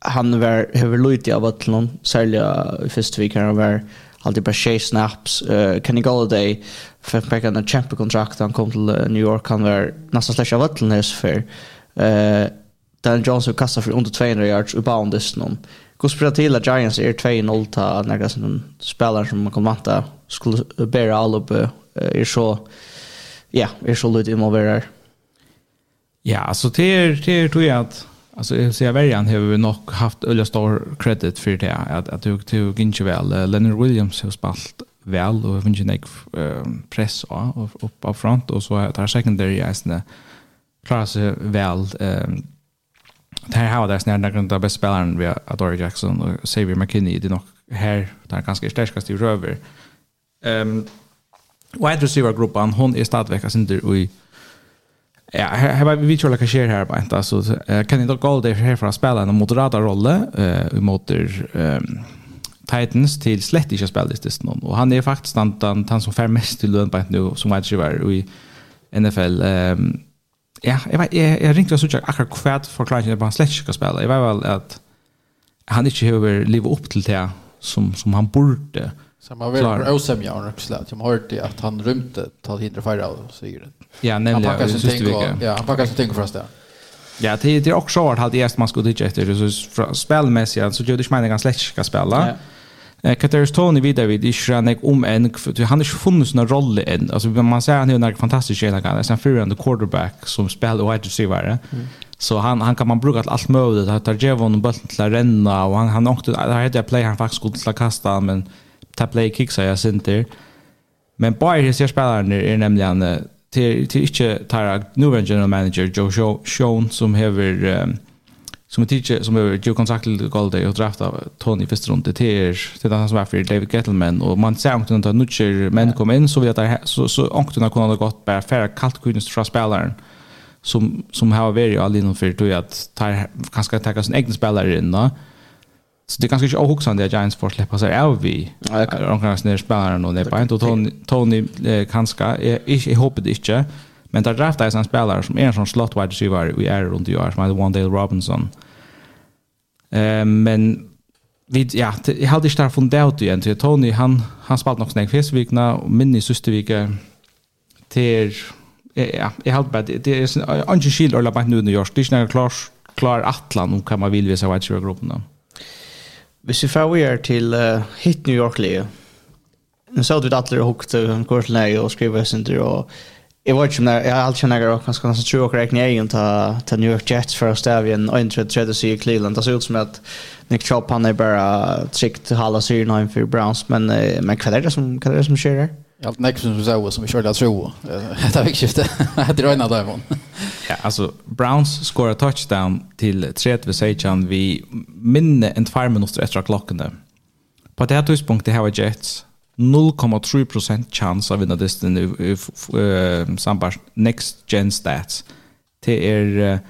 han var hur lite av att någon sälja i första veckan han var alltid bara tjej snaps uh, Kenny Galladay för att peka en kämpekontrakt han kom till uh, New York han var nästan slash av att någon för uh, Dan Johnson kastade för under 200 yards och bara boundes någon Gå spela till att Giants är 2-0 ta några sådana spelare som man kan vanta skulle bära all upp uh, är så ja, är så lite involverad Ja, alltså det är det är tror jag att Alltså jag ser värjan har vi nog haft öliga stor credit för det att att du du gick väl Leonard Williams har spalt väl och även Janek press och upp på front och så tar secondary är klarar sig väl ehm Det här har det snarare några av de bästa spelarna vi har Adore Jackson och Xavier McKinney. Det nog här där ganska starkast i röver. ehm wide receiver-gruppen, hon är stadväckas inte i Ja, här var vi tror att jag här bara inte alltså kan inte gå det här för att spela en moderata roll eh mot Titans till slett inte spelat det någon och han är faktiskt han han som fem mest till lön på nu som wide receiver i NFL ehm ja, jag vet jag, jag ringde så jag akkurat kvärt för på han slett ska spela. Jag var väl att han inte behöver leva upp till det som som han borde. Så man vill vara osämja också röksla. Jag har hört att han rymte tal hindra färra av det. Ja, nämligen. Han packar sin tänk och, ja, han packar sin tänk för oss där. Ja, det är också vart hade gäst man skulle tycka efter så spelmässigt så gör det meningen ganska släck ska spela. Eh Kateris Tony vidare vid Ishranek om en för han har inte funnits någon roll än. Alltså man säger han är en fantastisk tjej kan sen för en quarterback som spelar wide receiver. Så han han kan man bruka till allt möjligt. Han tar ju honom bollen till att renna och han han åkte där hade play han faktiskt skulle kasta men ta play kicks jag center. Men bara his spelaren är nämligen till till inte tar nu general manager Joe Sean som har um, som är teacher som är ju kontakt till Golden och drafta Tony första runt till det till han som är för David Gettleman. Och man ser inte att nutcher men kom in så vi att så så anktorna kunde ha gått bara för kallt kunde från spelaren. Som som har varit all inom för att ta kanske ta sin egen spelare in då. Så det är ganska inte ohuxande att Giants får släppa sig av vi. De kan snära spelaren och det är inte. Tony, Tony kanska, jag hoppas det inte. Men där draftar jag en spelare som är en sån slot wide receiver vi är runt i år, som heter One Robinson. Robinson. men vi, ja, jag hade inte där från det. Tony, han, han spalt nog snägg fyrstvikna och min i systervika till ja, jag hade bara det är en annan att eller bara nu i New York. Det är inte klar, klar atlan om kan man vill visa wide receiver-gruppen. Hvis vi får er til uh, hit New York-lige, nu sa vi att det hukt en kurs läge och skriva tur, och Jag vet inte om jag har alltid känner att ganska ganska tror och räknar egen till New York Jets för att stävja en önträdd tredje sig i Cleveland. Det ser ut som att Nick Chop han är bara tryggt halva syren för Browns men, men vad är det som, vad är det som sker där? Allt näck som så som vi körde att tro. Det fick skifte. Det drar innan därifrån. Ja, alltså Browns skorar touchdown till 3 vid Sejan vi minne en 2 minuter efter klockan. På det här tidspunktet har Jets 0,3% chans av vinna distan i samband next gen stats. Det är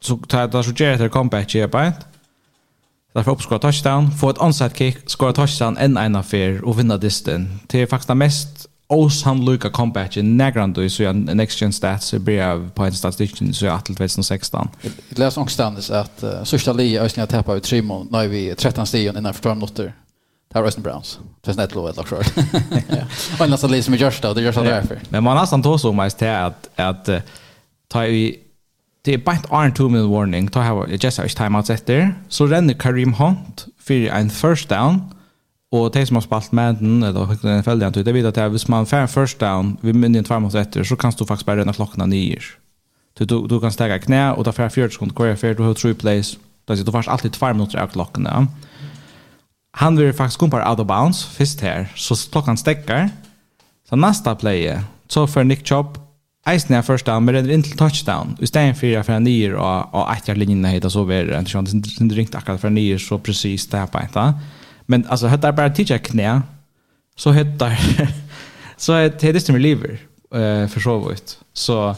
så tar det så ger det comeback i på Därför uppskora touchdown, få ett onside kick, skora touchdown en en affär och vinna disten. Det är faktiskt den mest osannolika comebacken nägrande så jag next gen stats blir på en statistik så jag att 2016. Det läs ångstandes att uh, sista li Östnia tappar ut Trimon när vi 13 stigen innan för 5 minuter. Tar Östnia Browns. Det är snett lovat lock short. Och nästan li som görs då, det görs därför. Men man har så mest till att att ta i det er bare en two minute warning, da har jeg just har ikke timeouts etter, så renner Karim Hunt for en first down, og de som har spalt med den, eller den følgen, det vet at hvis man får en first down, vi minner en timeouts etter, så kan du faktisk bare renne klokken nyer. Du, du, du kan stege knä og da får jeg 40 sekunder hver för du har three plays, da sier du faktisk alltid 2 minutter av klokken. Han vil faktisk komme out of bounds, først her, så klokken stekker, så neste play så får Nick Chubb Eisen er første han, men renner inn til touchdown. I stedet for jeg fra nyer og, og etter linjene heter så videre. Det er ikke ringt akkurat fra nyer så precis det her på en Men altså, hette er bare tidsa knæ, så hette er, så hette det som vi lever, uh, for så vidt. Så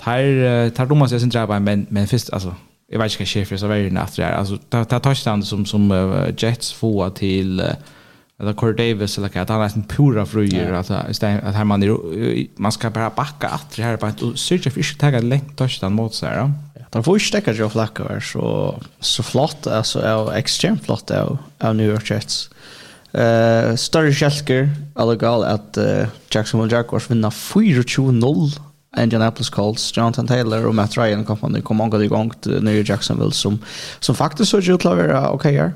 tar, tar dumma sig sin drabba men, men först alltså jag vet inte vad skjer for så verre natt där alltså her. Altså, tar touchdown som, som uh, Jets få till Uh, eller Corey Davis eller att han är en pura fröjer att att här man man ska bara backa att det här på att söka fish tag en längt touch den mot så här. Han får ju stäcka ju flackar så så flott alltså är extremt flott av av New York Jets. Eh större skälker gal att Jacksonville Jaguars vinner 4-2-0 Indianapolis Colts, Jonathan Taylor och Matt Ryan kom han kom många igång till New Jacksonville som som faktiskt såg ut att vara okej här.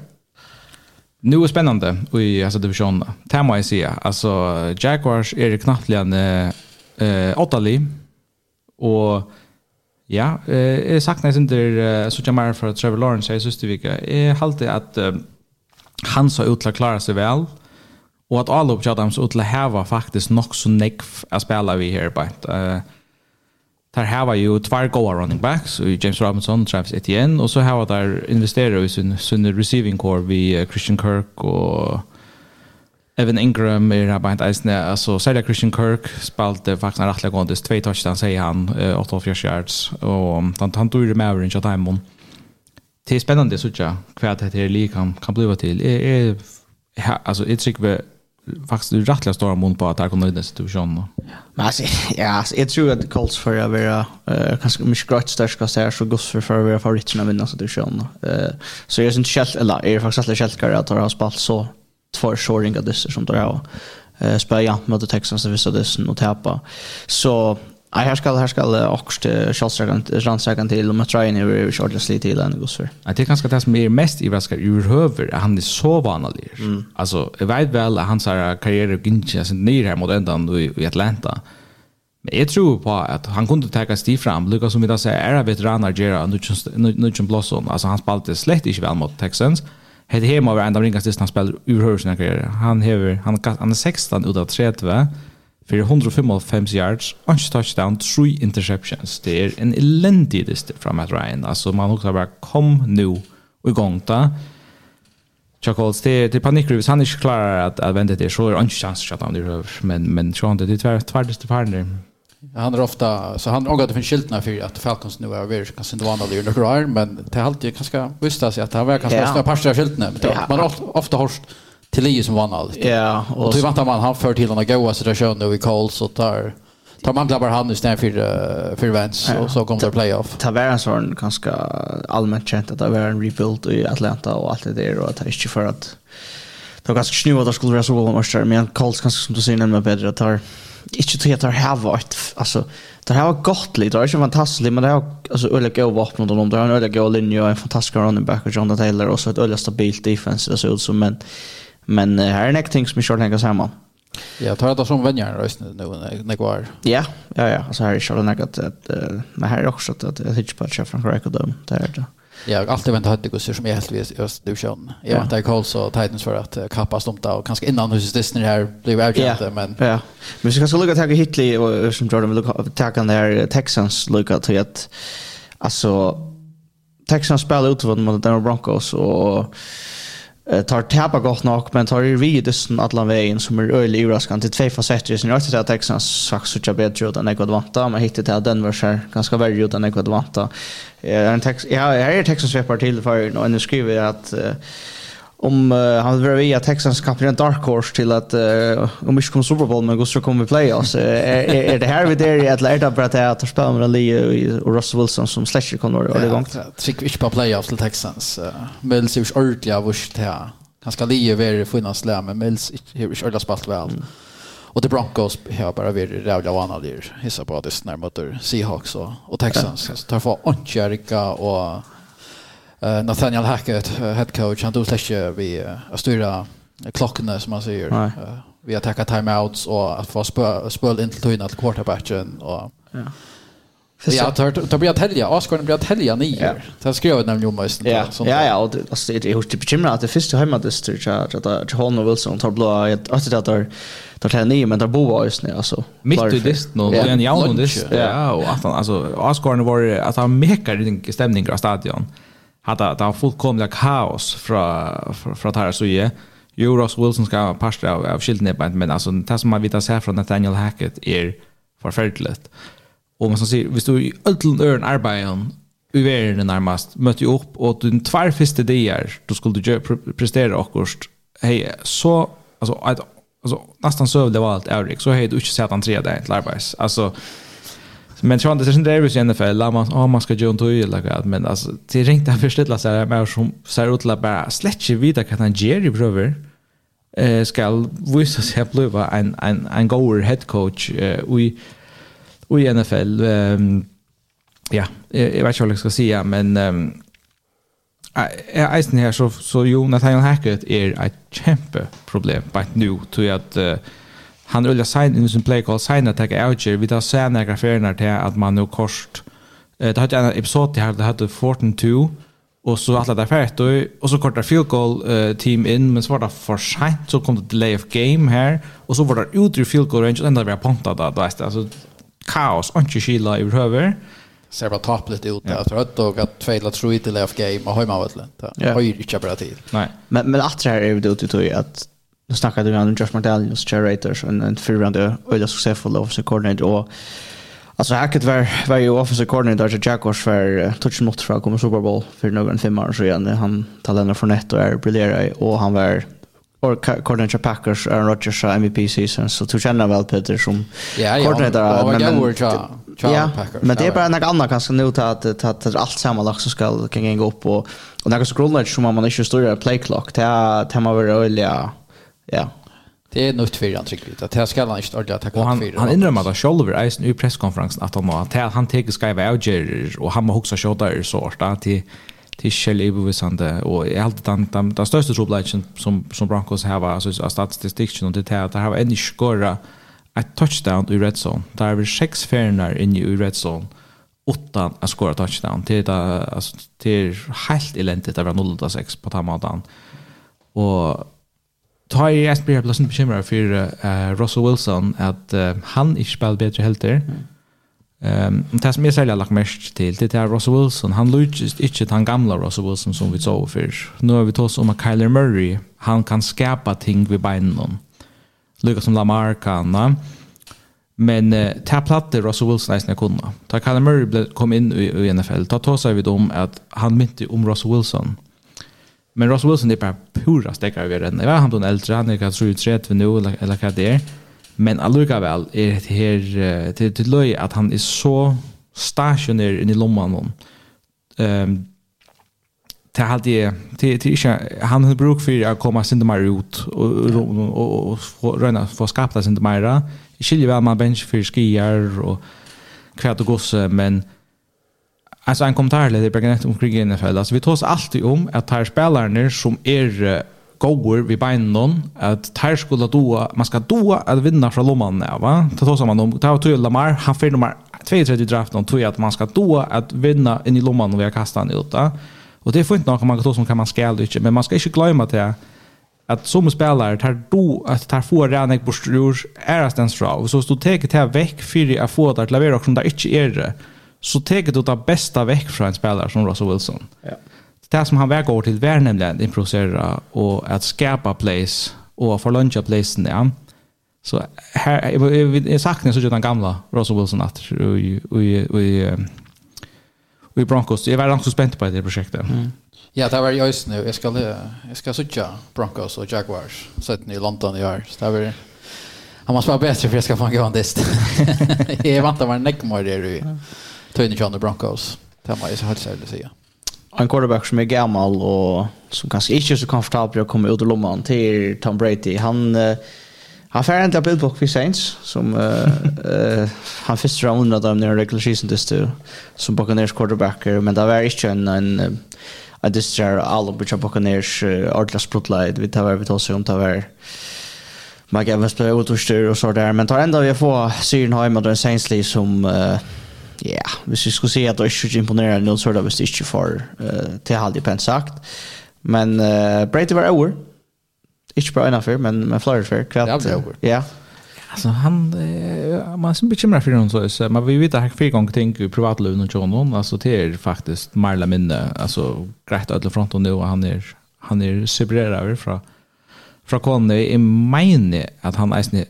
Nu är spännande i alltså divisionen. Tema jag säga. Alltså Jaguars är det knattligen eh Ottali och ja, eh jag saknar inte där så jag mer för Trevor Lawrence jag syns det vecka. Jag håller att han så utla klara sig väl och att Alop Adams utla hava faktiskt nog så neck att spela vi här på. Eh Där här var ju två goa running backs och James Robinson, Travis Etienne och så här var där investerare i sin, sin receiving core vi Christian Kirk och Evan Ingram är här bara behind isen. Alltså Sarah Christian Kirk spelade faktiskt en rättliga gåndes Två touchdowns säger han, 8-4 yards. Och han, han tog det med average av timon. Det är spännande så jag kvart det här lika kan, kan bli till. Är, är, alltså, jag tycker faktiskt det rättliga stora mån på att det här kommer i den situationen. Men alltså, ja, alltså, jag tror att Colts för att vara uh, ganska mycket grått grönt så här så gott för att vara favoriterna att vinna situationen. Uh, så jag är inte själv, eller jag är faktiskt alltid självkare att har spalt så två såringa dessa som där har uh, spelat jant mot Texans och vissa dessa och täpa. Så Nej, här ska här ska också självsäkert ransäkert till om att träna ner över shortlistly till den går för. Jag tycker ganska det som är mest i Braska ur höver han är så vanlig. Mm. Alltså jag vet väl att hans karriär gick inte ner här mot ändan i Atlanta. Men jag tror på att han kunde ta sig fram. Lucas som vi då säger är veteraner Gera Nutchen Blossom. Alltså han spelade slett inte väl mot Texans. Hade hemma var ända ringast distans spel ur höver sin karriär. Han hever han han är 16 utav 30 för 155 yards, en touchdown, tre interceptions. Det är en elendig list från Matt Ryan. Alltså man också bara kom nu och igång där. Chuck Holtz, det, det är panikrig. Hvis han inte klarar att, att vända det så är det inte chans att han är Men, men så han det är tvär, tvärdeligt farlig. Han är ofta, så han ångar det finns skyltna för att Falcons nu är över, kanske inte vanliga under några år, men det är alltid ganska visst att han verkar ganska ja. parter av skyltna. Man har ofta, ofta hörst till Lee som vann allt. Ja, och, så väntar man han för till den goda situationen då vi calls och tar tar man blabbar han i snär för för Vents och så kommer det playoff. Ta var en ganska allmänt känt att det var en rebuild i Atlanta och allt det där och att det är inte för att det var ganska snu att det skulle vara så långt men calls kanske som du säger nämligen bättre att tar inte till att det här vart alltså det här var gott lite det är inte fantastiskt men det har alltså öliga gå vapen och de har en öliga gå linje och en fantastisk running back och John Taylor och så ett öliga stabilt defense det ser ut som men Men uh, här är nek ting som ikke tenker samman. Ja, tar det som vänner rösten nu när går. Ja, ja ja, alltså här är ju något att att men här är också att att jag tycker på chef från Craig och dem där. Ja, jag alltid väntat hade gosse som är helt vis just du kör. Jag väntar Colts och Titans för att kappa stomta och kanske innan hos Disney här blev jag men Ja. Men vi ska lucka tagga Hitley och som Jordan vill tagga den där Texans lucka till att alltså Texans spelar utifrån mot Denver Broncos och tar täpa gott nok, men tar i vi dysten alla vägen som är öjlig överraskande till två facetter. Sen jag tyckte att Texans sagt så jag bättre utan än jag vanta, men hittar till att Denver så ganska värre utan än jag vanta. är en text ja här är Texans svepar till för och nu skriver jag att uh, om uh, han vill via Texans kapten Dark Horse till att uh, om vi kommer Super Bowl men så kommer vi playoffs. är, är, det här vi där i att lära bara att jag spelar med Lee och Russell Wilson som slasher kommer och det gång. Fick vi inte på playoffs till Texans. uh, Mills är det ordentligt av oss här. Han ska Lee vara finnas lä men Mills är ju ordentligt spalt väl. Och det Broncos har bara varit rävliga vana där. Hissa på att det snarare möter Seahawks och, och Texans. Så tar få Oncherika och Nathaniel Hackett, head coach, han tog släcker vid att styra klockorna som man säger. Nej. Vi har tackat timeouts och att få spöl in till tyna till quarterbacken. Och ja. Ja, då blir att helga. Asgården blir att helga nio. Det skrev jag nämligen om mig. Ja, ja, och det är hos bekymrat att det första hemmadistet till Holm och Wilson tar blå ett öttet där där tar nio, men där boar just nu. Alltså, Mitt i dist nu, det är en dist. Ja, och att han, alltså, Asgården var att han mekar stämningar av stadion hade det var fullkomligt kaos från från från här så ju Euros Wilson ska passa av av skilden men alltså det som man vet att här från Nathaniel Hackett är förfärligt. Och man som säger hvis du i öllen örn arbeten i världen närmast mötte ju upp och den tvär första dagar då skulle du prestera och hej så alltså alltså nästan så det var allt Erik så hej du inte sett han tre dagar till arbets. Alltså Men så det är inte det i NFL, la man, oh, man ska göra en tog eller något, men alltså, det är inte att förställa så här med som ser ut att bara släcka vidare kan han gör i bröver eh, ska visa sig att bli en, en, en goer head coach eh, i, i NFL. Um, ja, jag, jag vet inte vad jag ska säga, men um, är eisen här så, så jo, Nathaniel Hackett är ett kämpe problem, bara nu, tror jag att uh, han rulla sign in sin play call sign attack out here vi tar sen graferna till att man nu kost det hade en episod det hade 14-2 och så alla där färdigt och så kortar field goal uh, team in men så var det för sent så kom det delay of game här. Och så var det ut ur field goal range och ända vi har pontat där då alltså kaos och inte skilla överhuvud ser bara toppligt ut där. Tror att och att två tror inte delay of game och hemma vet inte. Har ju inte bra tid. Nej. Men men att det här är ju det ut att nu snackade vi om Josh Martelli och Generators och en förrande öliga successful offensive coordinator och alltså Hackett var var ju offensive coordinator till Jaguars för uh, touch mot för att komma Super Bowl för några fem år sedan. Han han talarna från ett och är briljerade och han var or coordinator Packers Aaron Rodgers MVP season så du känner väl Peter som coordinator ja, men, men, ja, Packers. men det är bara något annat kanske nu till att, att, att allt sammanlagt som ska kan gå upp och, och något så grundläggande som man inte styr play clock det är det man vill öliga Ja. Det är något för han tycker att det ska han inte ordentligt ta kvar för. Han inrymmer att Scholver är i presskonferensen att han att han han tar Sky Voucher och han har också shot där så att till till Shell Ibuvisande och jag alltid den den, den största troblagen som som Broncos har alltså statistiken och det här det har en skora ett touchdown i red zone. Där är vi sex färnar inne i red zone utan att skora touchdown. Det är alltså det är helt eländigt att vara 0-6 på den måten. Och ta i ett blir plötsligt bekymrad för uh, Russell Wilson att uh, han inte spelar bättre helt där. Ehm um, det som jag säljer lagt mest till det är Russell Wilson. Han lyckas inte den gamla Russell Wilson som vi såg för. Nu har vi tagit om att Kyler Murray han kan skapa ting vid benen. Lyckas som Lamar kan. Na? Men uh, ta platte Russell Wilson nästan kunna. Ta Kyler Murray kom in i, i NFL. Ta ta sig vid om att han inte om Russell Wilson. Mm Men Russell Wilson är bara pura stäckare vid den. Jag vet han blir äldre, han är kanske 37 nu eller vad det är. Men alluga väl är det här till till löj att han är så stationär i lomman hon. Ehm det hade jag, det det inte han har bruk för att komma sin mer ut och och och, och, få röna få skapa sin mera. Skiljer väl man bench för skier och kvärt och gosse men Alltså en kommentarleder på net om krigen NFL. Alltså vi tar oss alltid om att här spelarna som är goer vi beinon at tær skulle doa man skal doa at vinna fra lomman va? Ta tosa man om ta to Lamar. Han fer nummer 32 draft on tror att man ska doa att vinna in i lomman och vi har kastat han ut och det får inte något man kan ta som kan man skall inte men man ska inte glömma det att som spelare tar do att tar få redan på strur är det en så stod teget här veck för att få att lavera och som där inte är det så teker du det bästa väck från en spelare som Russell Wilson. Ja. Det som han väg går till är nämligen att improvisera och att skapa plays och förluncha playsen. Ja. Så här, jag, jag, jag saknar så den gamla Russell Wilson att i, i, i, i Broncos. Jag var ganska spänd på det projektet. Mm. Ja, det var i Øysen nu. Jag ska, jag ska söka Broncos och Jaguars. Sett i London i år. Så det var... Han måste vara bättre för jag ska få en grandist. jag väntar att vara en neckmördare i. Tony in i John Broncos. Det må jag så helt ärligt säga. En quarterback som är gammal och som kanske inte är så komfortabel att komma ut ur lomman till Tom Brady. Han han får inte bild på Saints som uh, han första roundan av den regular season this too som Buccaneers quarterbacker men det var inte en, en Jag distrar alla på Buccaneers ordla spotlight, vi tar vi tar sig om tar vi Mike Evans blev utstyr och så där men tar ändå vi får Syrenheim och den Saints som uh, Ja, hvis vi skulle si at det ikke imponerende noen sort av hvis det ikke får uh, til halde pent sagt. Men uh, Brady var over. Ikke bra innenfor, men, men flere før. Ja, det var over. Ja. Alltså han eh, man som bekymrar för någon så så man vi vet att fyra gånger tänker privatlön och sånt alltså det är faktiskt Marla minne alltså grejt att front och nu han är han är separerad från från konen i mine att han är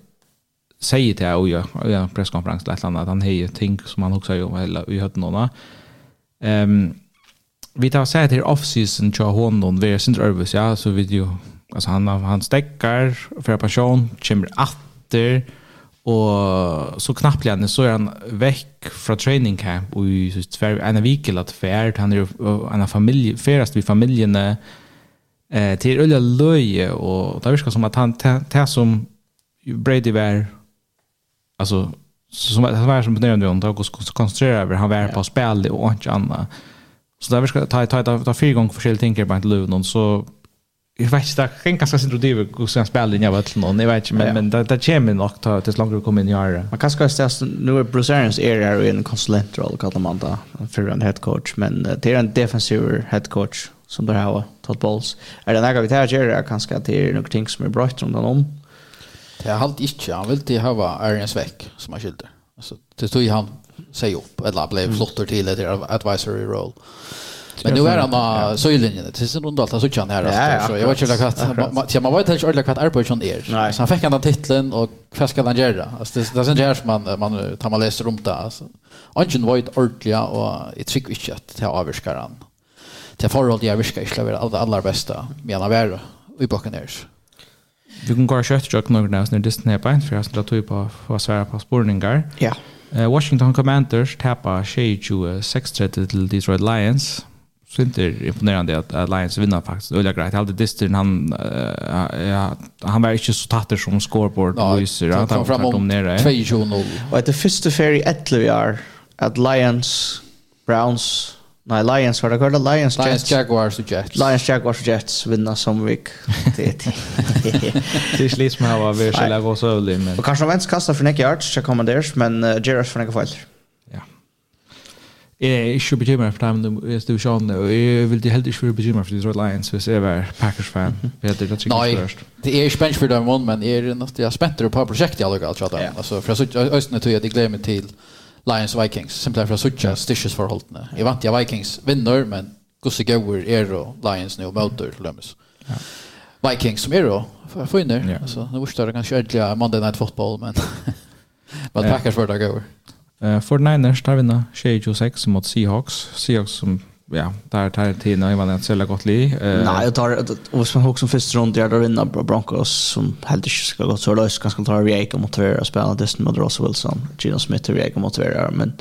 säger till och jag och jag presskonferens eller annat. Han hejer ting som han också gör eller vi hade någon ehm vi tar sig till off season tror hon någon vi sin över ja så vi ju alltså han han stäcker för passion kommer åter och så knappt igen så är han veck från training camp och i tvär en vecka att färd. Han är en familj färast vi familjen eh till öliga löje och det verkar som att han det som Brady var alltså som det var som när han tog och över han var på spel och inte annat. Så där vi ska ta ta ta fyra gånger förskäl tänker på inte Luton så jag vet inte, det kan kanske inte driva hur ska spela in jag vet inte, jag vet inte, men, men det, det kommer nog ta tills långt du kommer in i året. Man kan ska säga nu är Bruce Arians är i en konsulentroll, kallar man det, för en head coach, men det är en defensiv head coach som där har Todd Bowles. Är det något vi tar göra kanske att det är något ting som är bra runt om? Det är halt inte. Han vill till hava Arians veck som han skilder. Alltså det tog han sig upp eller blev flottor till det advisory role. Men nu är han på söjlinjen. Det är runt allt så kan här Ja, Så jag vet inte vad man vet inte ordentligt vad Arpation är. Så han fick han den titeln och vad ska han göra? Alltså det är sånt här som man man tar man läser runt där alltså. Ungen var ett ordentligt och ett trick vi kött till avskärran. Det förhållandet jag viskar skulle vara det allra bästa han väl i Buccaneers. Vi kan gå og kjøtt kjøtt noen av sånne Disney på for jeg har ta på å svære på spårningar. Ja. Eh Washington Commanders tappa 26-30 till Detroit Lions. Så inte imponerande att, att Lions vinner faktiskt. Ulla grejt. hade Distin, han, uh, ja, han var inte så tatter som scoreboard no, lyser. Han kom fram om 2-0. Och det första färg ett vi är att Lions, Browns, Nej, Lions var det kvar. Lions, Lions Jets. Jaguars och Jets. Lions, Jaguars och Jets vinner som vik. Det är inte liksom här var vi skulle gå så övrigt. Men... Och kanske de vänts kastar för Nicky Arts, så kommer deras, men uh, Gerrard för Nicky Feiler. Ja. Jag är inte bekymrad för dem i divisionen och jag vill helt inte vara bekymrad för Detroit Lions hvis jag var Packers-fan. Nej, det är spänt för dem men är det något jag spänner på projektet jag lukar att prata om. För jag har östnet att jag glömmer till Lions Vikings, simpelthen for å suttje styrkesforholdene. Jeg vant jeg Vikings vinner, men gusse gauer er og Lions nu møter til. Ja. Vikings som er og finner. Ja. Altså, nå vurste det kanskje ødelig Monday Night Football, men, men Packers for det gauer. Uh, for Niners tar vinna 26 mot Seahawks. Seahawks som ja, där tar tiden och man inte så gott li. Nej, jag tar och som också första rond där på Broncos som helt inte ska gå så lös kanske tar vi Eka mot Vera spela Destin mot Russell Wilson, Gino Smith och Eka mot Vera men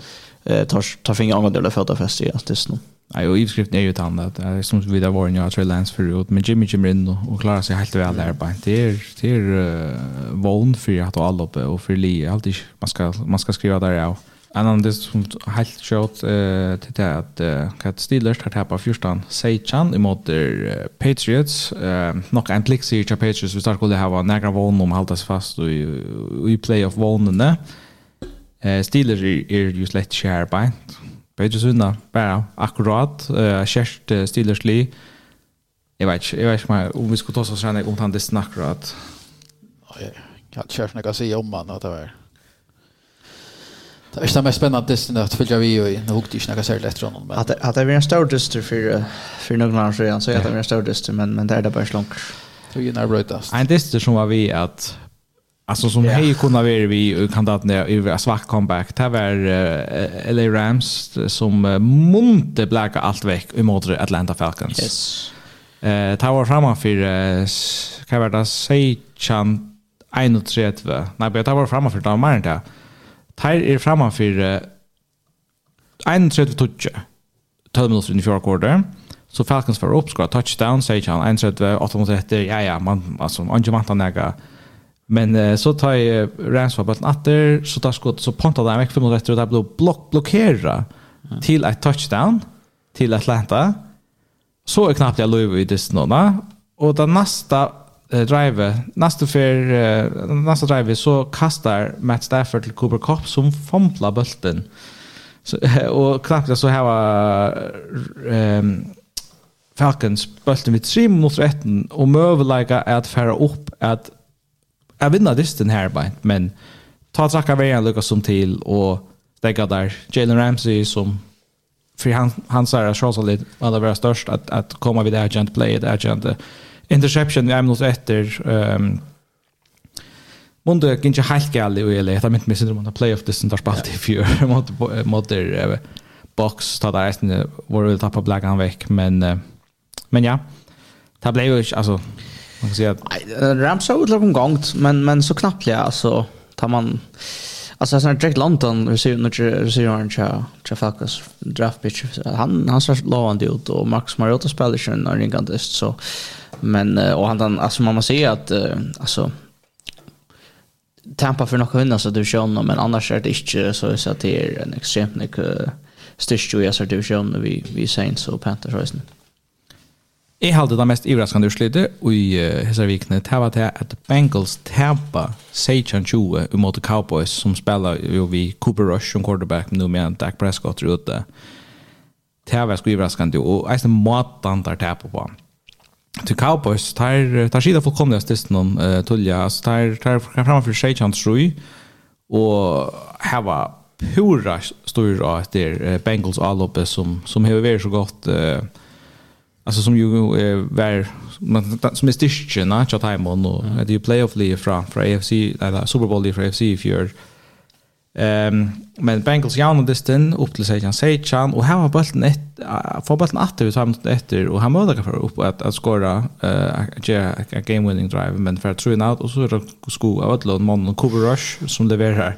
eh tar tar finger angående det för fest i att Destin. Nej, och ivskriften är ju ett annat. Det är som vi där var när jag tror Lance förut, men Jimmy Jimmy in och klarar sig helt väl där på. Det är det är vån för att alla uppe och för Lee alltid man ska man ska skriva där ja. En annan det som helt kjøtt uh, til det at uh, Steelers har tappet 14 Seichan imot uh, Patriots. Uh, nok en klikk sier til Patriots. Vi starter skulle ha nægra vågen om halta seg fast i, i playoff-vågnene. Uh, Steelers er, er jo slett kjærbeint. Patriots vinner bare akkurat. Uh, Kjærst uh, Steelers li. Jeg vet ikke, jeg vet ikke om vi skulle ta oss sånn om han det snakker at... Jeg kan ikke kjørst noe å si om han at det var... Det är inte mest spännande distan att följa vi och nu hugg det inte några särskilt efter honom. Att det blir en stor dyster för, för någon annan sedan så är det en stor dyster, men, men det är det bara slunk. Det är ju nerbrötast. En dyster som var vi att Alltså som yeah. hej kunna vara vi kandidaterna i en svart comeback. Det var uh, LA Rams som uh, munte bläka allt väck emot Atlanta Falcons. Yes. Eh, uh, det var framför uh, kan vara det 16 31. Nej, men ta var framför det var mer än det. Her er framfor uh, 31 touch. 12 minutter i fjerde kvarter. Så Falcons får opp, skår touchdown, sier ikke han. 31, 8 ja, ja, man, altså, man ikke vant han Men uh, så tar jeg Rams var bøtten atter, så tar skott, så pontet han vekk 5 minutter etter, og det ble blok blokkeret mm. til et touchdown til Atlanta. Så er knappt jeg lov i disse nå, og det neste drive nästa för nästa drive så kastar Matt Stafford till Cooper Cup som famlar bulten. Så och knappt så här ehm Falcons bulten vid 3 mot 13 och möjliga att färra upp att jag vinner distan här bara men ta tacka vägen Lucas som till och stäcka där Jalen Ramsey som för han han sa att Charles har lite alla vara störst att att komma vid agent play agent interception vi er efter ehm um, Munde gikk ikke helt gale i ULE, jeg myndte meg sindrom att playoff distance har spalt i fjör mot, mot uh, box, ta där resten, det vi tappet Black han veck men, uh, men ja, det blev ju inte... Alltså, man kan säga att... Nej, Rams har utlagt omgangt, men, men så knappt ja. Alltså, tar man... Alltså sen Jack London receivern tja tja Falcons draft pitch han han ser lovande ut och Max Mariota spelar ju en ringandist så Men och han alltså man måste säga att alltså Tampa för några hundra så du kör honom men annars är det inte så så att det är en extremt mycket styrst ju jag så du kör honom vi vi Saints och Panthers rösten. Jag hade det mest överraskande utslutet och i Hesarvikne det var det att Bengals Tampa Sachan 20 mot Cowboys som spelar ju vi Cooper Rush som quarterback nu med Dak Prescott ute. Det var sgu överraskande och alltså matan där tappa på til Cowboys tar tar skida fullkomliga stist någon eh tulja alltså tar tar framför sig chans tror och hava pura stor av där Bengals all som som har varit så godt eh alltså som ju eh, var som är styrken att ta hem och det är ju playoff league från från AFC eller Super Bowl league från AFC i fjärde Ehm men Bengals jauna distin upp till Sejan Sejan och här var bollen ett får bollen åter ut framåt efter och han möter för upp att att skora eh game winning drive men för through and out och så är det sko av ett lån man cover rush som levererar här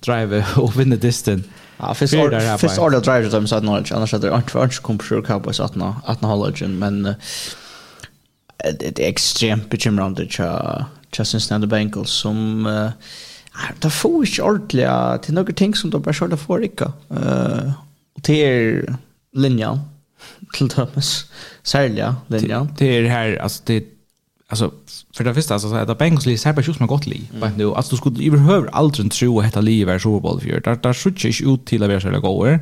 drive och vinner distin. Ja, först först order drive som sa knowledge annars hade det inte varit kompression Cowboys att nå att nå hålla men det är extremt bekymrande tja tja Cincinnati Bengals som uh, det får ikke ordentlig till noen ting som du bare selv får ikke. Uh, og til linjen, til dømes, særlig linjen. Det er her, altså det Alltså för det första så att Bengals Lee ser på sjukt man gott li. Men nu alltså du skulle överhuvud aldrig tro att detta Lee är så ball för. Där där skulle ju ut till att vara så där går.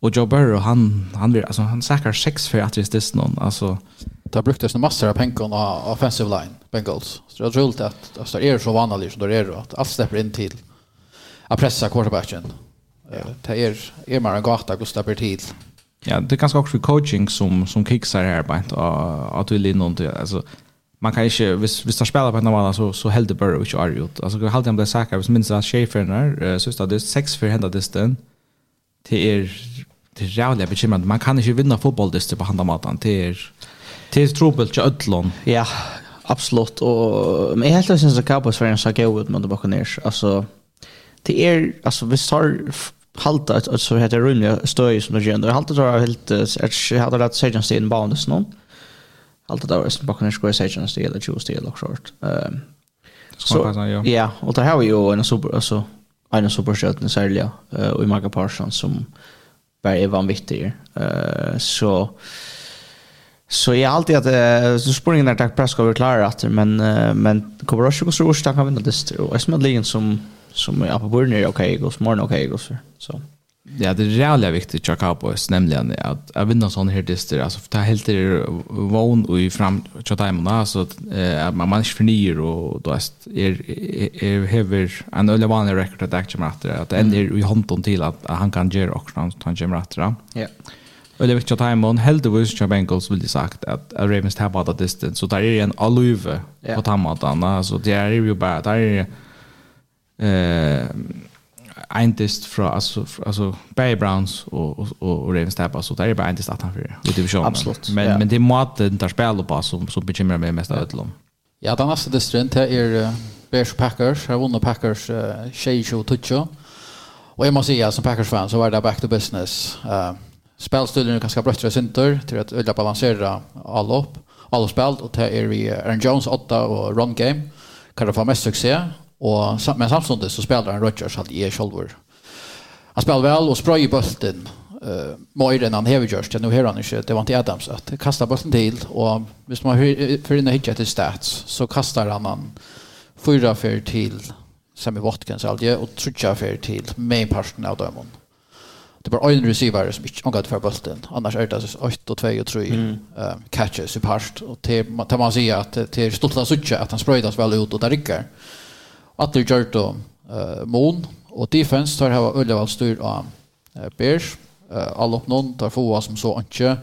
Och Joe Burrow han han blir alltså han säkrar sex för att det är någon alltså där bruktes det massor av pengar av offensive line Bengals. Så det är roligt att alltså är så vanligt så då är det att allt släpper in till att pressa quarterbacken. Ja. Det är är mer en gata att släpper till. Ja, det är ganska också coaching som som kicksar här på att att du linner inte alltså man kan inte hvis hvis du spelar på en annan så så helt det Burrow inte är gjort. Alltså jag hade han blev säker hvis minst att Schaefer när så det 6 för hända distan till er det är rævlig bekymrende. Man kan ikke vinne fotballdyster på handa matan. Det er, det er trobult till Ødlån. Ja, absolut. Och, men jag helt syns att Cowboys var en sak jeg ut med det Buccaneers. Alltså, det är, alltså, vi tar halta ett så heter rymliga stöj som det gör. Det halta tar helt jag hade rätt sägen stegen bounds någon. Halta där är bakom square sägen stegen eller choose stegen och short. Ehm så ja, och det här var ju en super alltså en superstjärna särskilt och i Maga Parsons som var är vanvittig. Eh så så jag alltid att uh, så spåringen där tack press över klara att men uh, men kommer också så orsak kan vinna det och är som som som är på början okej okay, går smart okej okay, går så. Ja, det är jävligt viktigt att Cowboys nämligen att att vinna sån här dister. alltså för det helt är vån och i fram chat timen, alltså att man man förnyar och då är är hever en eller vanlig record att action matter att det är i handen till att han kan göra också han kommer göra. Ja. Och det viktigt att time on helt det så Bengals vill sagt att Ravens tappar att distance så där är en aluve på tamatan alltså det är ju bara där är eh en dist fra alltså alltså Bay Browns och och och Ravens Tappa, så där är bara dist att han för i divisionen. Absolut. Men ja. men det måste inte spela på som som bekymrar mig mest av allom. Ja, den nästa distrint här är Bears Packers. Här vinner Packers uh, 20 toucho. Och jag måste säga som Packers fan så var det back to business. Eh uh, spelstilen är ganska bröttra synter till att ölla balansera allop. Allop spel och det är vi Aaron Jones 8 och run game. Kan det få mest succé Och men samtidigt så spelar han Rodgers att är själv. Han spelar väl och spröjer bulten eh Moiren han har gjort Ja, nu här han inte det var inte Adams att kasta bollen till och hvis man för inne hittar till stats så kastar han han fyra för till Sammy Watkins alltid och trutcha för till main parten av dem. Det var en receiver som inte angått för bollen annars är det 8 och 2 och 3 mm. uh, catches i part och till man säger att det är stort att han spröjdas väl ut och där rycker. Mm att det gör då uh, mån, och defense tar hava Ullevall styr av uh, Bears. Uh, all upp någon tar få som så ikke.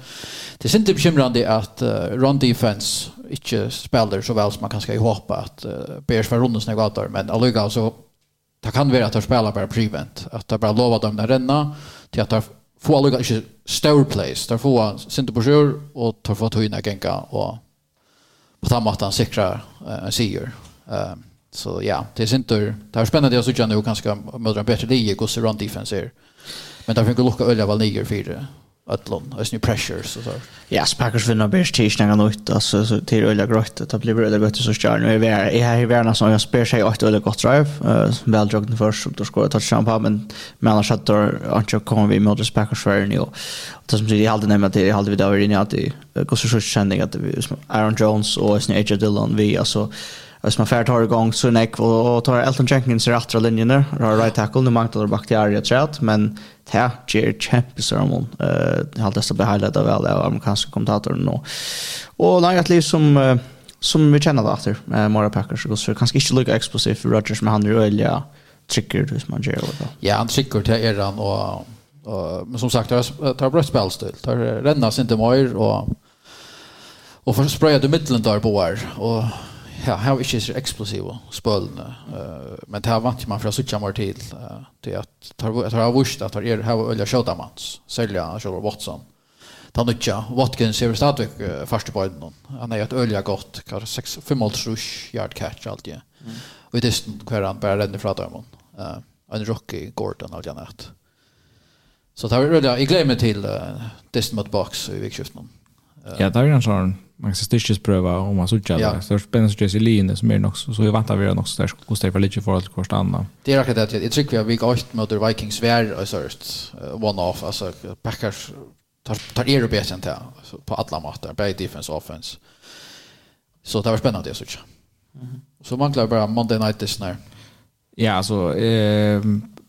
Det är inte bekymrande att uh, run defense inte spelar så väl som man kanske håper att uh, Bears var rundt snägg av men alluga så det kan vara att de spelar bara prevent, att de bara lovar dem att renna till att de får alluga inte stor place de får synte på sjur och tar få tyna genka och på den måten en uh, sier. uh, Så ja, det är synter. Det är spännande att se nu kanske möta en bättre liga och run defense här. Men där fick lucka öliga väl ligger för det. Atlant, det new pressure så så. Ja, Packers vinner best tisch när och ut alltså så till öliga grått det blir öliga gott så stjärn nu är vi är här i världen som jag spelar sig åt öliga gott drive. väl drog den först och då skorar touchdown på men men annars att då Ancho kommer vi mot Packers för nu. Det som det hade nämnt det hade vi där inne att det går så så känning att Aaron Jones och Snake Dillon vi alltså Hvis man färd har igång så näck och, og tar Elton Jenkins i rättra linjen där. Har right tackle, nu manglar Bakhtiari ett träd, men det här ger kämpesermon. Uh, jag har dessa blir highlightad väl av amerikanska kommentatorn. Och, och nej, et liv som... Uh, som vi kjenner det etter, eh, Mara Packers så det kanskje ikke lykke explosivt for Rodgers men han är öliga trykker, hvis man gjør det. Ja, han trykker til eran og, men som sagt tar tar bra spelstil. Tar rännas inte mer og for för sprayade midtelen der på och här har ikke så explosiva Uh, men det har vant man fra att mer til. Uh, det at, jeg tar av vurst at det här öliga skjuta mans sälja själva Watson ta nutja Watkins er stadig uh, første på øyne. han är ett öliga gott kanske 6 5 rush yard catch alt det Mm. Og i distan hver han bara den från dem en rookie, Gordon alt det. så det tar vi Jeg gleder meg til uh, distan mot box i vikskiften. Uh, Ja, det er en sånn man ska stitchespröva om man såg det. Så spännande så det linje som är nog så vi väntar vi nog så där hur för lite för att kosta andra. Det är rätt att jag tycker vi har gått mot Vikings vär och så one off alltså Packers tar tar er bättre inte på alla matcher, både defense offense. Så det var spännande det såg. Mm. Så man klarar bara Monday night this när. Ja, alltså eh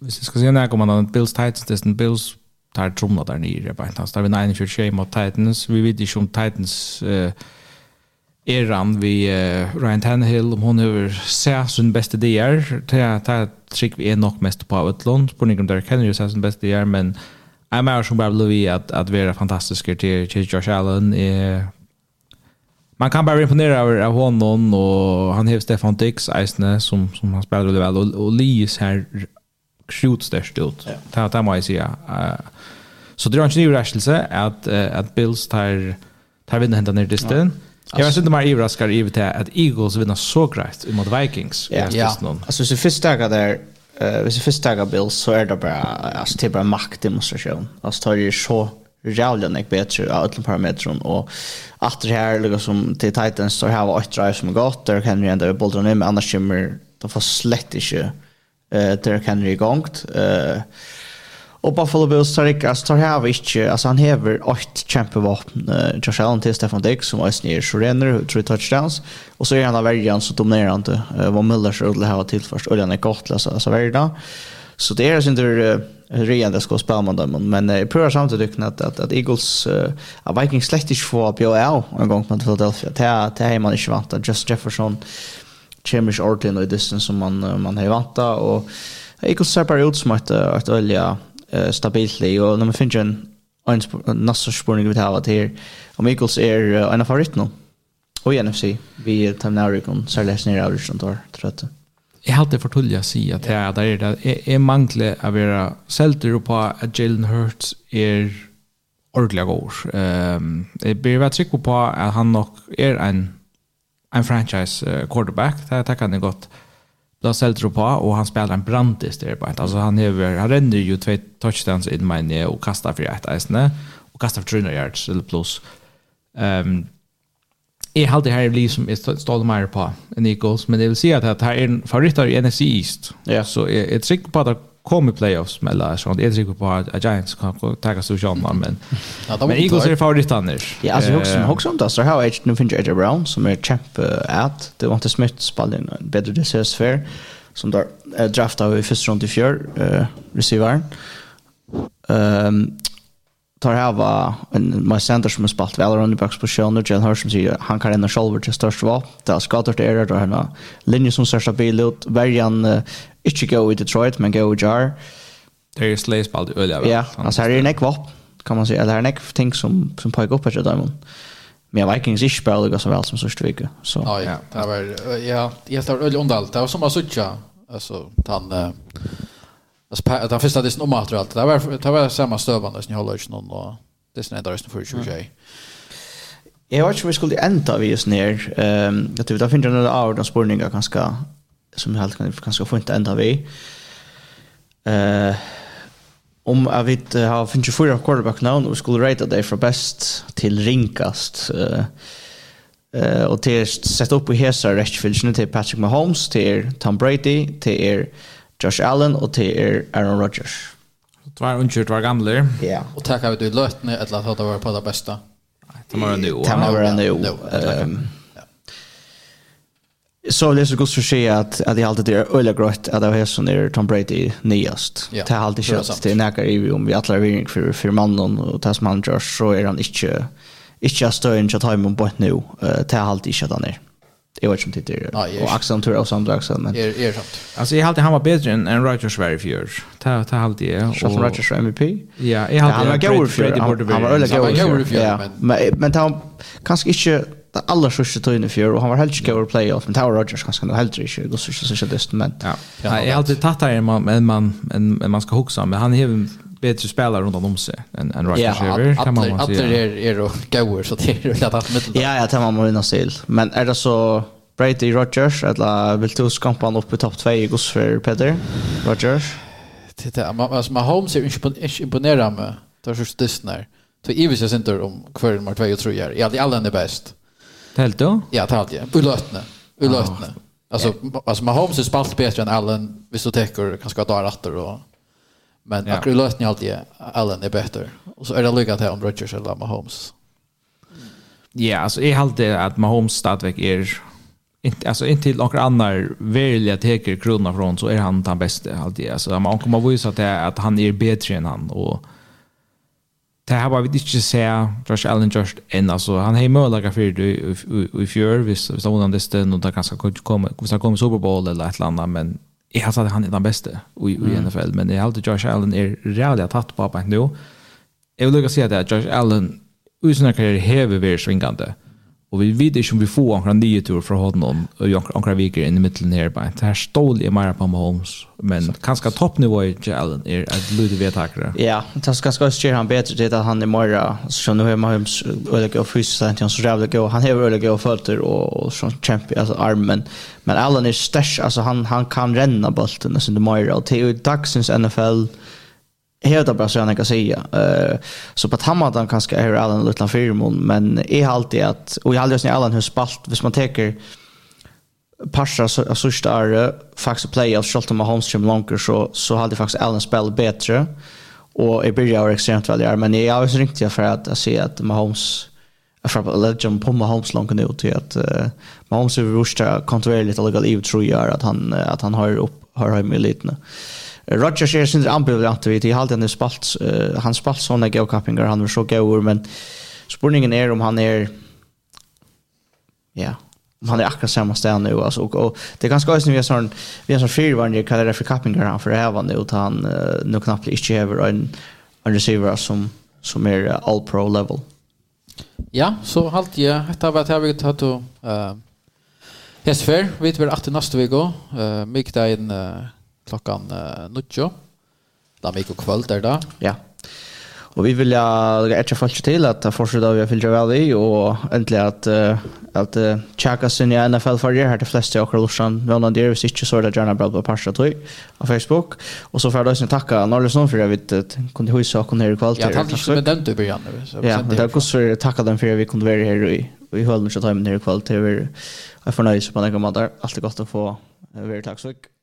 hvis ska se när kommer man Bills Titans det Bills tar tromna där nere på en tas. Vi nine för shame mot Titans. Vi vet ju om Titans eh eran vi uh, Ryan Tannehill om hon över ser sin bästa DR ta ta trick vi är nog mest på utland på någon där kan ju säga sin bästa DR men I'm out som bara Louis att att vara fantastisk till till Josh Allen eh man kan bara imponera över av honom och han har Stefan Dix Eisne som som han spelar väldigt väl och, och Lee ser krutstörst ut. Ja. Ta ta mig säga. Eh Så det er ikke en att uh, att Bills tar, tar vinna hända ner distan. Ja. Jag vet inte mer överraskar i det att Eagles vinner så grejt mot Vikings. Ja, ja. alltså hvis vi först tagar där eh hvis vi först tagar Bills så är det bara alltså det är bara maktdemonstration. Alltså tar ju så jävla nek bättre av alla parametrar och att det här liksom som till Titans så har åtta drive som gått där kan vi ändå bollen ner med annars kommer de får slett inte eh där kan vi gångt eh Och Buffalo Bills tar inte, alltså tar här inte, alltså han häver åtta kämpevapen, uh, Josh Allen till Stefan Diggs som är ner så renner, tre touchdowns, och så är han av värjan så dominerar han inte, uh, vad Müller så vill ha till först, och han är gott, alltså, alltså värjan. Så det är alltså inte uh, reende ska spela med dem, men uh, jag prövar samtidigt att, att, att Eagles, uh, att Vikings slett inte får BOL en gång mot Philadelphia, det det är man inte vant, att Just Jefferson kommer inte ordentligt i distance som man, uh, man har vant, och Eagles ser bara ut som att, att ölja uh, stabilt li og når man finner en en nästa spårning vi har här om Eagles är uh, en av favoriterna och i NFC vi tar när ikon så läs ner av Ryssland då tror jag Jag har alltid förtulja sig att det där är det är mangle av era sälter på att Jalen Hurts är ordentligt god. Ehm det blir väl tryck på att han nog är en en franchise quarterback. Det här kan det gott då säljer på och han spelar en brandist där på. Alltså han är han ränner ju två touchdowns in mine knee och kastar för ett isne och kastar för 300 yards eller plus. Ehm um, är halt det här blir som är stod mer på en Eagles men det vill säga att här är en favorit i NFC East. Ja. Så är ett sikt på att kom i playoffs med alla sånt. Jag tycker på att Giants kan ta sig ur men men Eagles är favorit annars. Ja, alltså jag också också om det så här är nu finns Edge Brown som är champ at det var inte Smith spallen en bättre reservsfär som där draftade i första rundan i fjör eh receivern. Ehm tar här var en my center som har spalt väl under backs på Sean och Jan Hurst som säger han kan ändå shoulder till störst val. Det har skadat det är då henne linje som ser stabil ut varjan uh, inte gå i Detroit men gå i Jar. Det är slays på det öliga. Ja, alltså här är neck va kan man säga eller här är neck ting som som pågår upp här till dem. Men Vikings inte spelar lika så väl som första veckan. Så ja, ja, det var ja, jag står öl undalt. Det var som att söka alltså han Alltså den första det om allt. Det var det var samma stövande som jag håller inte någon och det är snädare för 20. Jag vet inte vi skulle ända vi just ner. Ehm jag tror det finns några av de spårningar ganska som helt kan kanske få inte ända vi. Eh om jag vet har finns fyra quarterback nu och vi skulle rata dig från bäst till rinkast. Eh och till sätta upp i hesa rättfilchen till Patrick Mahomes, till Tom Brady, till Josh Allen og det er Aaron Rodgers. Det var unkjørt var gamle. Ja. Og takk av du løtene eller at det var på det beste. Det var en Det var en jo. Så det är så gott för sig att att det alltid är öliga grått att det är så när Tom Brady nyast. Det har alltid kört det näka i om vi alla vill för för mannen och tas man Josh så är han inte inte större att ha honom på nu. Det har alltid kört han är. Jag vet inte om det är och Axel tror och Sandra Axel men är är sant. Alltså jag hade han var bättre än en Roger Sverige för år. Ta ta hade jag och Roger Sverige MVP. Ja, jag hade han var god för han var öliga god för men men han kanske inte det allra största tiden för och han var helt god playoff men Tower Rogers kanske nog helt inte då så så så det men ja. Jag har alltid tagit det man men man men man ska huxa men han är bättre spelare runt om sig än än right receiver kan man säga. Ja, är är och goer så det är lätt att mitt. Ja, jag tar man måste se. Men är det så Brady Rogers eller vill du skampa han upp i topp 2 i Gus för Peter Rogers? Titta, man alltså Mahomes är inte imponerad med. Det är just det när. Så Ivis jag inte om kvar nummer 2 och 3 är. Ja, det alla är bäst. Helt då? Ja, det hade jag. Ulötne. Ulötne. Alltså alltså Mahomes är spalt bättre än Allen. Vi så täcker kanske att ha åter och Men ja. akkurat lösningen alltid Allen är bättre. Och så är det lyckat här om Rodgers eller Mahomes. Ja, alltså jag alltid att Mahomes stadigväck är inte alltså inte till några andra väljer teker krona från så är han den bästa alltid. Alltså man kommer att visa att att han är bättre än han och det här var vi inte se Josh Allen just än alltså han har möjlighet för det i fjör visst visst han den stund och det kanske kommer komma Super Bowl eller ett annat men jeg har sagt at han er den beste i, i mm. NFL, men jeg har alltid Josh Allen er reellig tatt på på nå. Jeg vil lukke si at Josh Allen, usen av karriere, hever vi svingende. Och vi vet inte om vi får några nya tur från honom och några veckor in i mitten här bara. Det här stål är mer på Mahomes. Men kanske toppnivå i Jalen är att Ludvig vet. Ja, det ska ska styra han bättre till att han är mer så nu är Mahomes öliga och fysiskt inte han så jävla god. Han är öliga och fötter och så champion alltså armen. Men Allen är stärsk alltså han han kan ränna bollen nästan det mer och till dagsens NFL helt bra så jag kan säga. Eh så på tamma kanske är Allen lite firmon men är alltid att och jag aldrig sen Allen hur spalt hvis man tar Passa så så starre faktiskt play av Shelton Mahomes som långt så så hade faktiskt Allen spel bättre och i början var extremt väl men jag har ringt jag för att se att Mahomes jag får bara lägga på Mahomes långt nu till att uh, Mahomes är rusta kontrollerat lite lägga liv tror jag att han att han har upp har höjt i lite. Roger ser sin ambivalent vi till halten spalt uh, han spalt såna geocappingar han var så goer men spurningen är om han är ja om han är akkurat samma ställe nu alltså och, och det är ganska ösn vi har sån vi har sån fyrvarnje kallar det för cappingar han för hävande utan han uh, nu knappt inte över en en receiver som som är uh, all pro level. Ja, så halt jag detta var det vi tog eh Yes, fair. Vi vet väl att nästa vecka. Eh, mycket där en klockan uh, nuttjo. Da vi går kvöld där då. Ja. Och vi vill ja lägga ett fall till att fortsätta vi fyllt väl i och äntligen att uh, att uh, checka sin i NFL för det här de flesta och Lucian väl när det är inte så där gärna bra på passa tog på Facebook och så för då sen tacka Norrlösson för det vi kunde husa och kunde här kvalt. Ja, tack så mycket den du börjar nu. Ja, det går så tacka dem för att vi kunde vara här i vi höllen så tar vi ner till över. Jag förnöjs på några månader. Allt är gott att få. Väldigt tack så mycket.